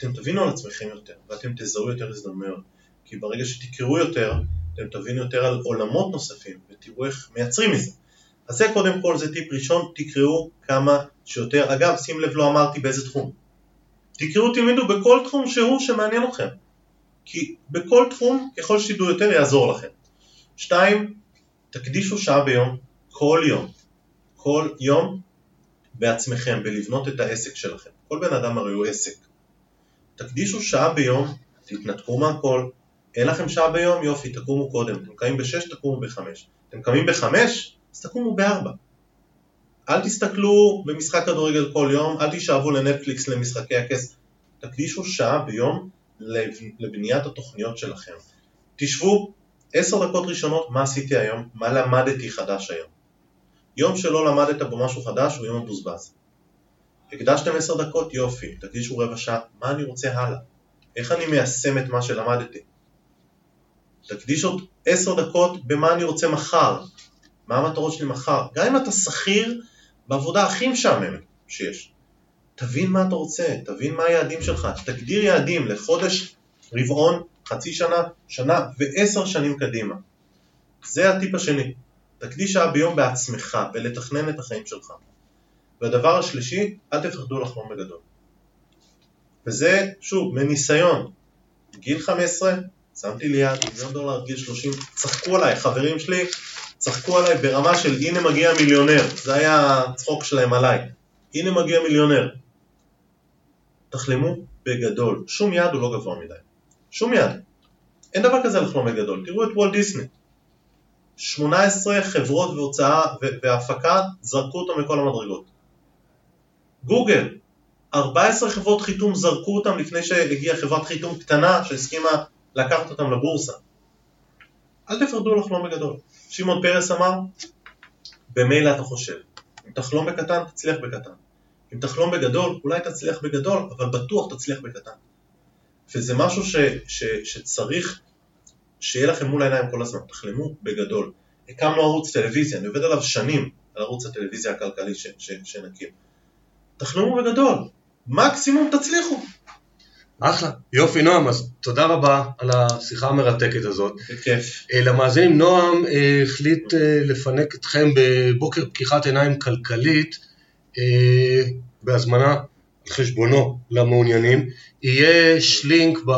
אתם תבינו על עצמכם יותר, ואתם תזהו יותר הזדמנויות. כי ברגע שתקראו יותר, אתם תבינו יותר על עולמות נוספים, ותראו איך מייצרים מזה. אז זה קודם כל, זה טיפ ראשון, תקראו כמה שיותר. אגב, שים לב, לא אמרתי באיזה תחום. תקראו, תלמדו בכל תחום שהוא שמעניין אתכם. כי בכל תחום, ככל שתדעו יותר, יעזור לכם. שתיים, תקדישו שעה ביום, כל יום. כל יום בעצמכם, בלבנות את העסק שלכם. כל בן אדם הרי הוא עסק. תקדישו שעה ביום, תתנתקו מהכל, אין לכם שעה ביום, יופי, תקומו קודם. אתם קמים בשש, תקומו בחמש. אתם קמים בחמש, אז תקומו בארבע. אל תסתכלו במשחק כדורגל כל יום, אל תישאבו לנטפליקס למשחקי הכס. תקדישו שעה ביום לבניית התוכניות שלכם. תשבו עשר דקות ראשונות, מה עשיתי היום? מה למדתי חדש היום? יום שלא למדת בו משהו חדש הוא יום מבוזבז. הקדשתם עשר דקות? יופי. תקדישו רבע שעה, מה אני רוצה הלאה? איך אני מיישם את מה שלמדתי? תקדיש עוד עשר דקות במה אני רוצה מחר, מה המטרות שלי מחר. גם אם אתה שכיר בעבודה הכי משעממת שיש. תבין מה אתה רוצה, תבין מה היעדים שלך, תגדיר יעדים לחודש, רבעון, חצי שנה, שנה ועשר שנים קדימה. זה הטיפ השני. תקדיש שעה ביום בעצמך ולתכנן את החיים שלך. והדבר השלישי, אל תפחדו לחלום בגדול. וזה, שוב, מניסיון. גיל 15, שמתי לי יד, מיליון דולר, גיל 30, צחקו עליי, חברים שלי צחקו עליי ברמה של הנה מגיע מיליונר, זה היה הצחוק שלהם עליי, הנה מגיע מיליונר. תחלמו בגדול, שום יד הוא לא גבוה מדי, שום יד. אין דבר כזה לחלום בגדול, תראו את וולט דיסני. 18 חברות והוצאה והפקה זרקו אותם מכל המדרגות. גוגל, 14 חברות חיתום זרקו אותם לפני שהגיעה חברת חיתום קטנה שהסכימה לקחת אותם לבורסה. אל תפרדו לחלום בגדול. שמעון פרס אמר, במילא אתה חושב. אם תחלום בקטן, תצליח בקטן. אם תחלום בגדול, אולי תצליח בגדול, אבל בטוח תצליח בקטן. וזה משהו ש, ש, שצריך שיהיה לכם מול העיניים כל הזמן, תחלמו בגדול. הקמנו ערוץ טלוויזיה, אני עובד עליו שנים, על ערוץ הטלוויזיה הכלכלי ש, ש, שנקים. תחלמו בגדול, מקסימום תצליחו. אחלה. יופי נועם, אז תודה רבה על השיחה המרתקת הזאת. בכיף. אה, למאזינים, נועם אה, החליט אה, לפנק אתכם בבוקר פקיחת עיניים כלכלית בהזמנה על חשבונו למעוניינים. יהיה לינק ב...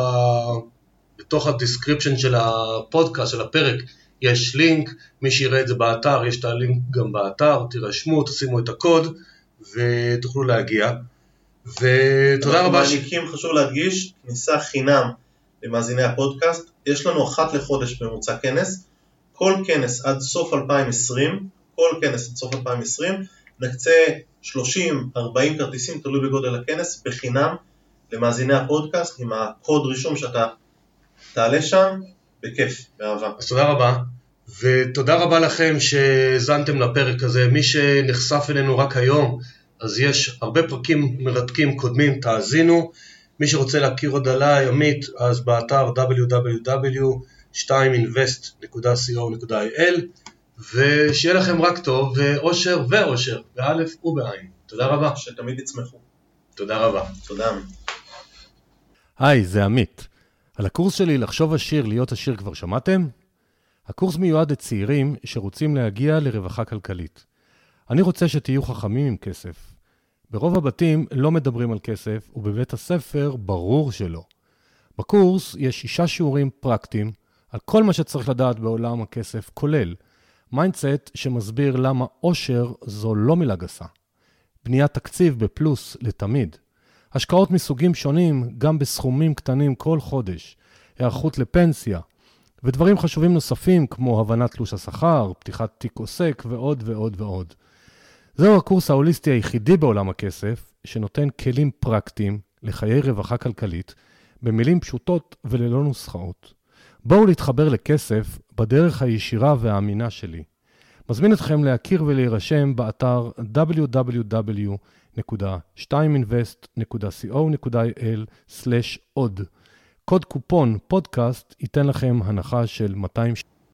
בתוך ה description של הפודקאסט, של הפרק, יש לינק, מי שיראה את זה באתר, יש את הלינק גם באתר, תירשמו, תשימו את הקוד ותוכלו להגיע. ותודה רבה. אנחנו מעניקים, חשוב להדגיש, כניסה חינם למאזיני הפודקאסט. יש לנו אחת לחודש בממוצע כנס. כל כנס עד סוף 2020, כל כנס עד סוף 2020, נקצה 30-40 כרטיסים, תלוי בגודל הכנס, בחינם למאזיני הפודקאסט עם הקוד רישום שאתה תעלה שם, בכיף, באהבה. אז תודה רבה. ותודה רבה לכם שהאזנתם לפרק הזה. מי שנחשף אלינו רק היום, אז יש הרבה פרקים מרתקים קודמים, תאזינו. מי שרוצה להכיר עוד עליי, עמית, אז באתר www.2invest.co.il ושיהיה לכם רק טוב, ואושר ואושר, באלף ובעין. תודה רבה. שתמיד יצמחו. תודה רבה. תודה. היי, זה עמית. על הקורס שלי לחשוב עשיר, להיות עשיר כבר שמעתם? הקורס מיועד לצעירים שרוצים להגיע לרווחה כלכלית. אני רוצה שתהיו חכמים עם כסף. ברוב הבתים לא מדברים על כסף, ובבית הספר ברור שלא. בקורס יש שישה שיעורים פרקטיים על כל מה שצריך לדעת בעולם הכסף, כולל mindset שמסביר למה עושר זו לא מילה גסה, בניית תקציב בפלוס לתמיד, השקעות מסוגים שונים, גם בסכומים קטנים כל חודש, היערכות לפנסיה, ודברים חשובים נוספים כמו הבנת תלוש השכר, פתיחת תיק עוסק ועוד ועוד ועוד. זהו הקורס ההוליסטי היחידי בעולם הכסף, שנותן כלים פרקטיים לחיי רווחה כלכלית, במילים פשוטות וללא נוסחאות. בואו להתחבר לכסף בדרך הישירה והאמינה שלי. מזמין אתכם להכיר ולהירשם באתר www.2invest.co.il/עוד. קוד קופון פודקאסט ייתן לכם הנחה של 200 שקלים.